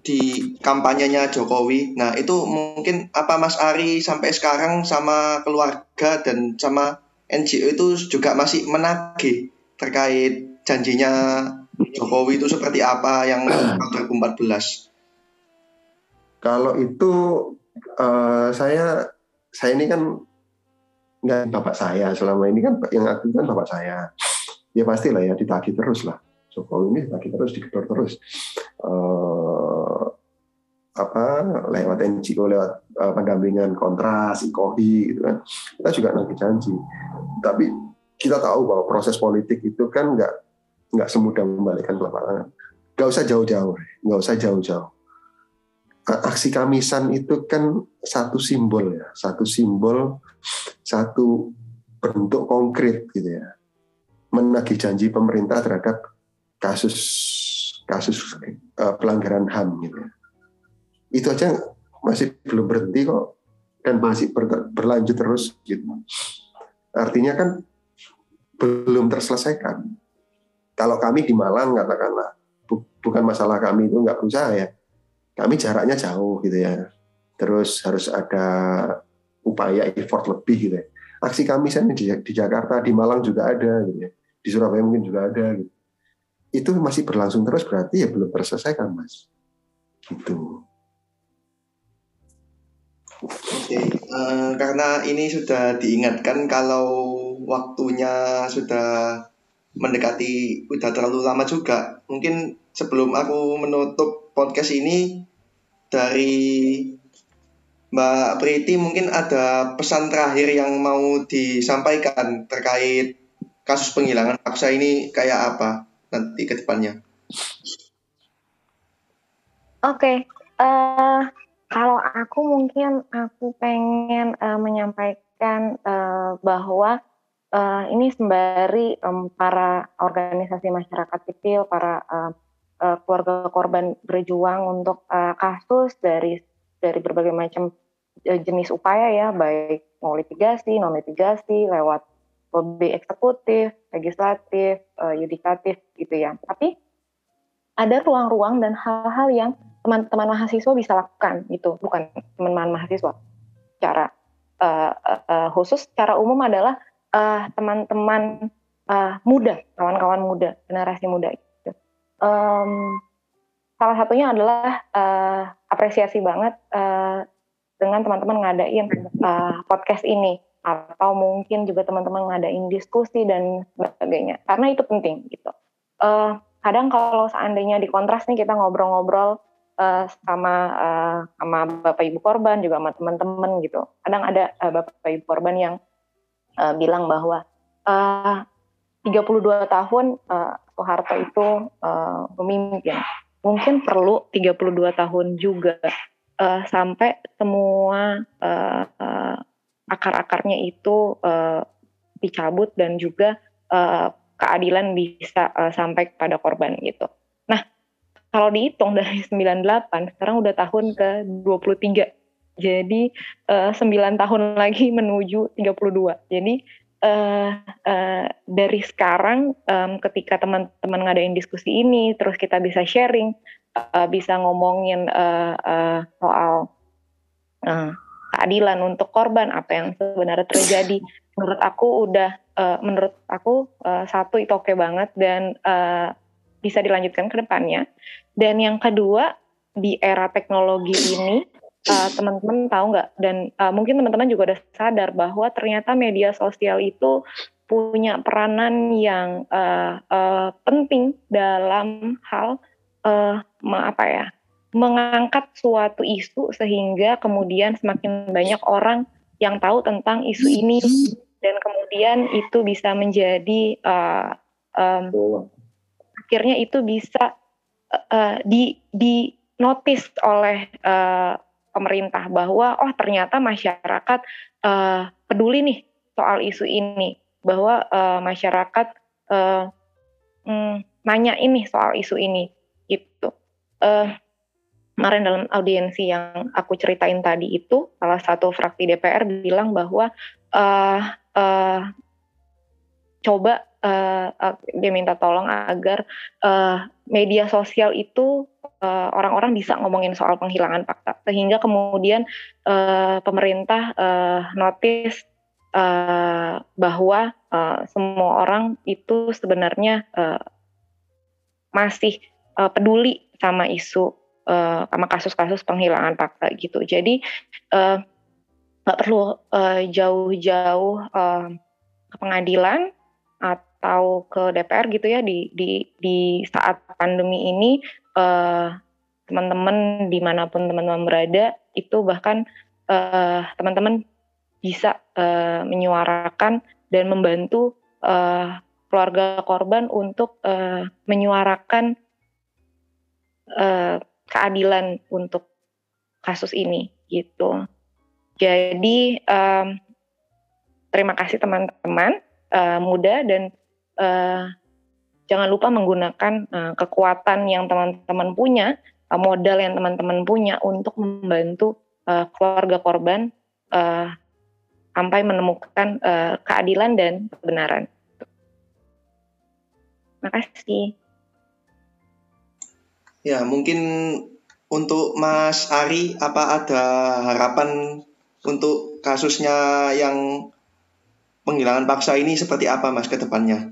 [SPEAKER 2] di kampanyenya Jokowi. Nah, itu mungkin apa Mas Ari sampai sekarang sama keluarga dan sama NGO itu juga masih menagih terkait janjinya Jokowi itu seperti apa yang 2014?
[SPEAKER 3] Kalau itu uh, saya saya ini kan nggak bapak saya selama ini kan yang aktif kan bapak saya. Ya pastilah ya ditagih terus lah. Jokowi ini ditagih terus, digedor terus. Uh, apa lewat NGO lewat uh, pendampingan kontras, ikohi gitu kan kita juga nanti janji tapi kita tahu bahwa proses politik itu kan nggak nggak semudah membalikkan telapak tangan nggak usah jauh-jauh nggak usah jauh-jauh. Aksi kamisan itu kan satu simbol ya satu simbol satu bentuk konkret gitu ya. Menagih janji pemerintah terhadap kasus kasus uh, pelanggaran HAM gitu ya. Itu aja masih belum berhenti kok dan masih ber, berlanjut terus gitu. Artinya kan belum terselesaikan. Kalau kami di Malang katakanlah bu, bukan masalah kami itu nggak berusaha ya. Kami jaraknya jauh gitu ya. Terus harus ada upaya effort lebih gitu ya. Aksi kami di, di Jakarta, di Malang juga ada gitu ya. Di Surabaya mungkin juga ada gitu. Itu masih berlangsung terus berarti ya belum terselesaikan Mas. Gitu.
[SPEAKER 2] Oke, uh, karena ini sudah diingatkan kalau waktunya sudah mendekati udah terlalu lama juga. Mungkin sebelum aku menutup podcast ini dari Mbak Priti mungkin ada pesan terakhir yang mau disampaikan terkait kasus penghilangan paksa ini kayak apa nanti ke depannya.
[SPEAKER 4] Oke, okay. uh, eh, kalau aku mungkin aku pengen uh, menyampaikan uh, bahwa uh, ini sembari um, para organisasi masyarakat sipil, para uh, uh, keluarga korban berjuang untuk uh, kasus dari dari berbagai macam jenis upaya ya, baik mau litigasi, non litigasi, lewat lobby eksekutif, legislatif, uh, yudikatif gitu ya. Tapi ada ruang-ruang dan hal-hal yang teman-teman mahasiswa bisa lakukan gitu. Bukan teman-teman mahasiswa. Cara uh, uh, khusus secara umum adalah teman-teman uh, muda kawan-kawan muda generasi muda gitu. um, salah satunya adalah uh, apresiasi banget uh, dengan teman-teman ngadain uh, podcast ini. Atau mungkin juga teman-teman ngadain diskusi dan sebagainya. Karena itu penting gitu. Uh, kadang kalau seandainya di kontras nih kita ngobrol-ngobrol uh, sama uh, sama bapak ibu korban juga sama teman-teman gitu. Kadang ada uh, bapak ibu korban yang uh, bilang bahwa uh, 32 tahun uh, Soeharto itu uh, memimpin. Mungkin perlu 32 tahun juga uh, sampai semua uh, uh, akar-akarnya itu uh, dicabut dan juga uh, keadilan bisa uh, sampai kepada korban gitu kalau dihitung dari 98 sekarang udah tahun ke 23 jadi uh, 9 tahun lagi menuju 32 jadi uh, uh, dari sekarang um, ketika teman-teman ngadain diskusi ini terus kita bisa sharing uh, bisa ngomongin uh, uh, soal uh, keadilan untuk korban apa yang sebenarnya terjadi. Menurut aku udah uh, menurut aku uh, satu itu oke okay banget dan uh, bisa dilanjutkan ke depannya. Dan yang kedua, di era teknologi ini, uh, teman-teman tahu nggak? Dan uh, mungkin teman-teman juga udah sadar bahwa ternyata media sosial itu punya peranan yang uh, uh, penting dalam hal uh, apa ya mengangkat suatu isu sehingga kemudian semakin banyak orang yang tahu tentang isu ini dan kemudian itu bisa menjadi uh, um, akhirnya itu bisa uh, di di notice oleh uh, pemerintah bahwa oh ternyata masyarakat uh, peduli nih soal isu ini bahwa uh, masyarakat uh, mm, nanya ini soal isu ini gitu. Uh, kemarin dalam audiensi yang aku ceritain tadi itu salah satu fraksi DPR bilang bahwa uh, uh, coba uh, uh, dia minta tolong agar uh, media sosial itu orang-orang uh, bisa ngomongin soal penghilangan fakta. Sehingga kemudian uh, pemerintah uh, notice uh, bahwa uh, semua orang itu sebenarnya uh, masih uh, peduli sama isu uh, sama kasus-kasus penghilangan fakta gitu. Jadi nggak uh, perlu jauh-jauh uh, ke pengadilan atau ke DPR gitu ya di di di saat pandemi ini uh, teman-teman di mana pun teman-teman berada itu bahkan uh, teman-teman bisa uh, menyuarakan dan membantu uh, keluarga korban untuk uh, menyuarakan uh, keadilan untuk kasus ini gitu. Jadi um, terima kasih teman-teman uh, muda dan uh, jangan lupa menggunakan uh, kekuatan yang teman-teman punya, uh, modal yang teman-teman punya untuk membantu uh, keluarga korban uh, sampai menemukan uh, keadilan dan kebenaran. Terima kasih.
[SPEAKER 2] Ya, mungkin untuk Mas Ari, apa ada harapan untuk kasusnya yang penghilangan paksa ini seperti apa Mas ke depannya?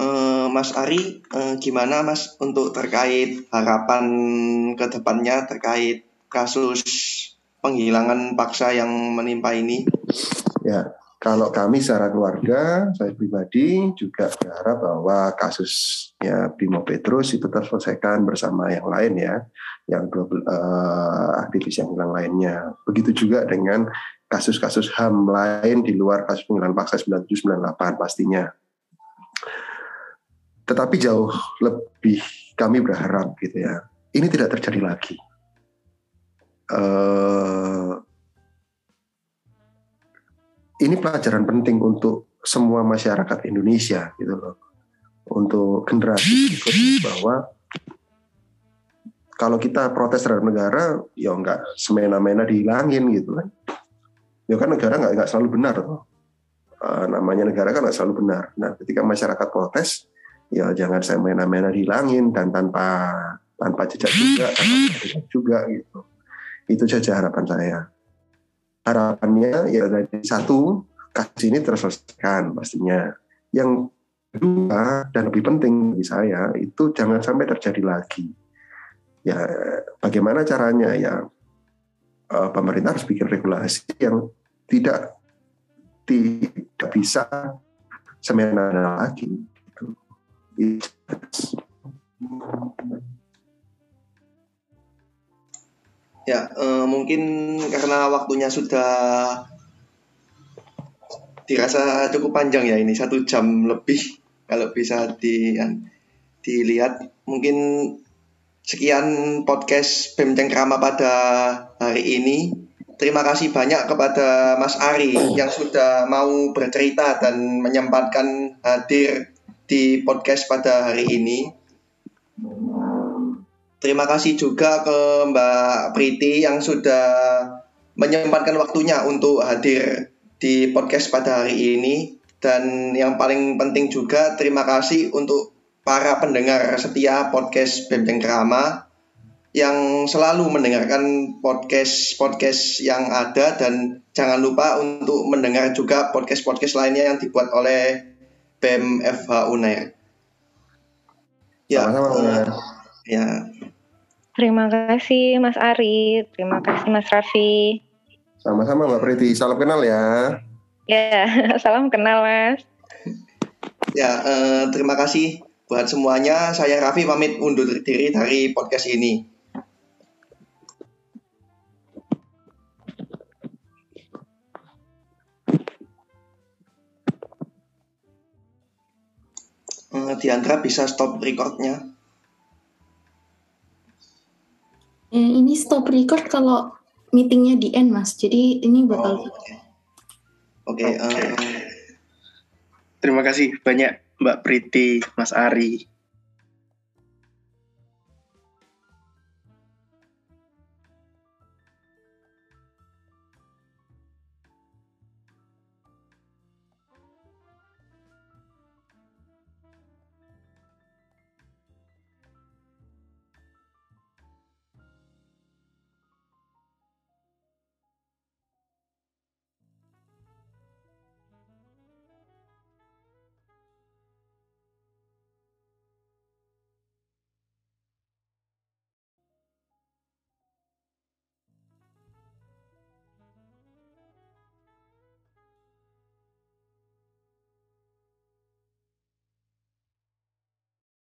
[SPEAKER 2] Eh, Mas Ari, eh, gimana Mas untuk terkait harapan ke depannya terkait kasus penghilangan paksa yang menimpa ini?
[SPEAKER 3] Ya, kalau kami secara keluarga, saya pribadi juga berharap bahwa kasusnya Bimo Petrus itu terselesaikan bersama yang lain ya, yang uh, aktivis yang hilang lainnya. Begitu juga dengan kasus-kasus HAM lain di luar kasus penghilangan paksa 9798 pastinya. Tetapi jauh lebih kami berharap gitu ya, ini tidak terjadi lagi. Uh, ini pelajaran penting untuk semua masyarakat Indonesia gitu loh. Untuk generasi berikut bahwa kalau kita protes terhadap negara ya enggak semena-mena dihilangin gitu kan. Ya kan negara nggak nggak selalu benar tuh uh, namanya negara kan nggak selalu benar. Nah ketika masyarakat protes ya jangan semena-mena dihilangin dan tanpa tanpa jejak juga tanpa jejak juga gitu. Itu saja harapan saya harapannya ya dari satu kasus ini terselesaikan pastinya. Yang kedua dan lebih penting bagi saya itu jangan sampai terjadi lagi. Ya bagaimana caranya ya uh, pemerintah harus bikin regulasi yang tidak tidak bisa semena lagi. Gitu.
[SPEAKER 2] Ya, uh, mungkin karena waktunya sudah dirasa cukup panjang ya ini satu jam lebih kalau bisa di dilihat. Mungkin sekian podcast BEM Cengkrama pada hari ini. Terima kasih banyak kepada Mas Ari yang sudah mau bercerita dan menyempatkan hadir di podcast pada hari ini terima kasih juga ke Mbak Priti yang sudah menyempatkan waktunya untuk hadir di podcast pada hari ini dan yang paling penting juga terima kasih untuk para pendengar setia podcast Benteng Kerama yang selalu mendengarkan podcast-podcast yang ada dan jangan lupa untuk mendengar juga podcast-podcast lainnya yang dibuat oleh BEM FH UNER. Ya,
[SPEAKER 3] Sama-sama, Mas.
[SPEAKER 2] ya.
[SPEAKER 4] Terima kasih Mas Ari, terima kasih Mas Raffi.
[SPEAKER 3] Sama-sama Mbak Priti. Salam kenal ya.
[SPEAKER 4] Ya, salam kenal Mas.
[SPEAKER 2] Ya, eh, terima kasih buat semuanya. Saya Raffi pamit undur diri dari podcast ini. Eh, Diandra bisa stop recordnya.
[SPEAKER 1] Eh, ini stop record kalau meetingnya di end mas. Jadi ini bakal
[SPEAKER 2] Oh, Oke, Oke, eh,
[SPEAKER 5] Terima kasih banyak Mbak Priti, Mas Ari.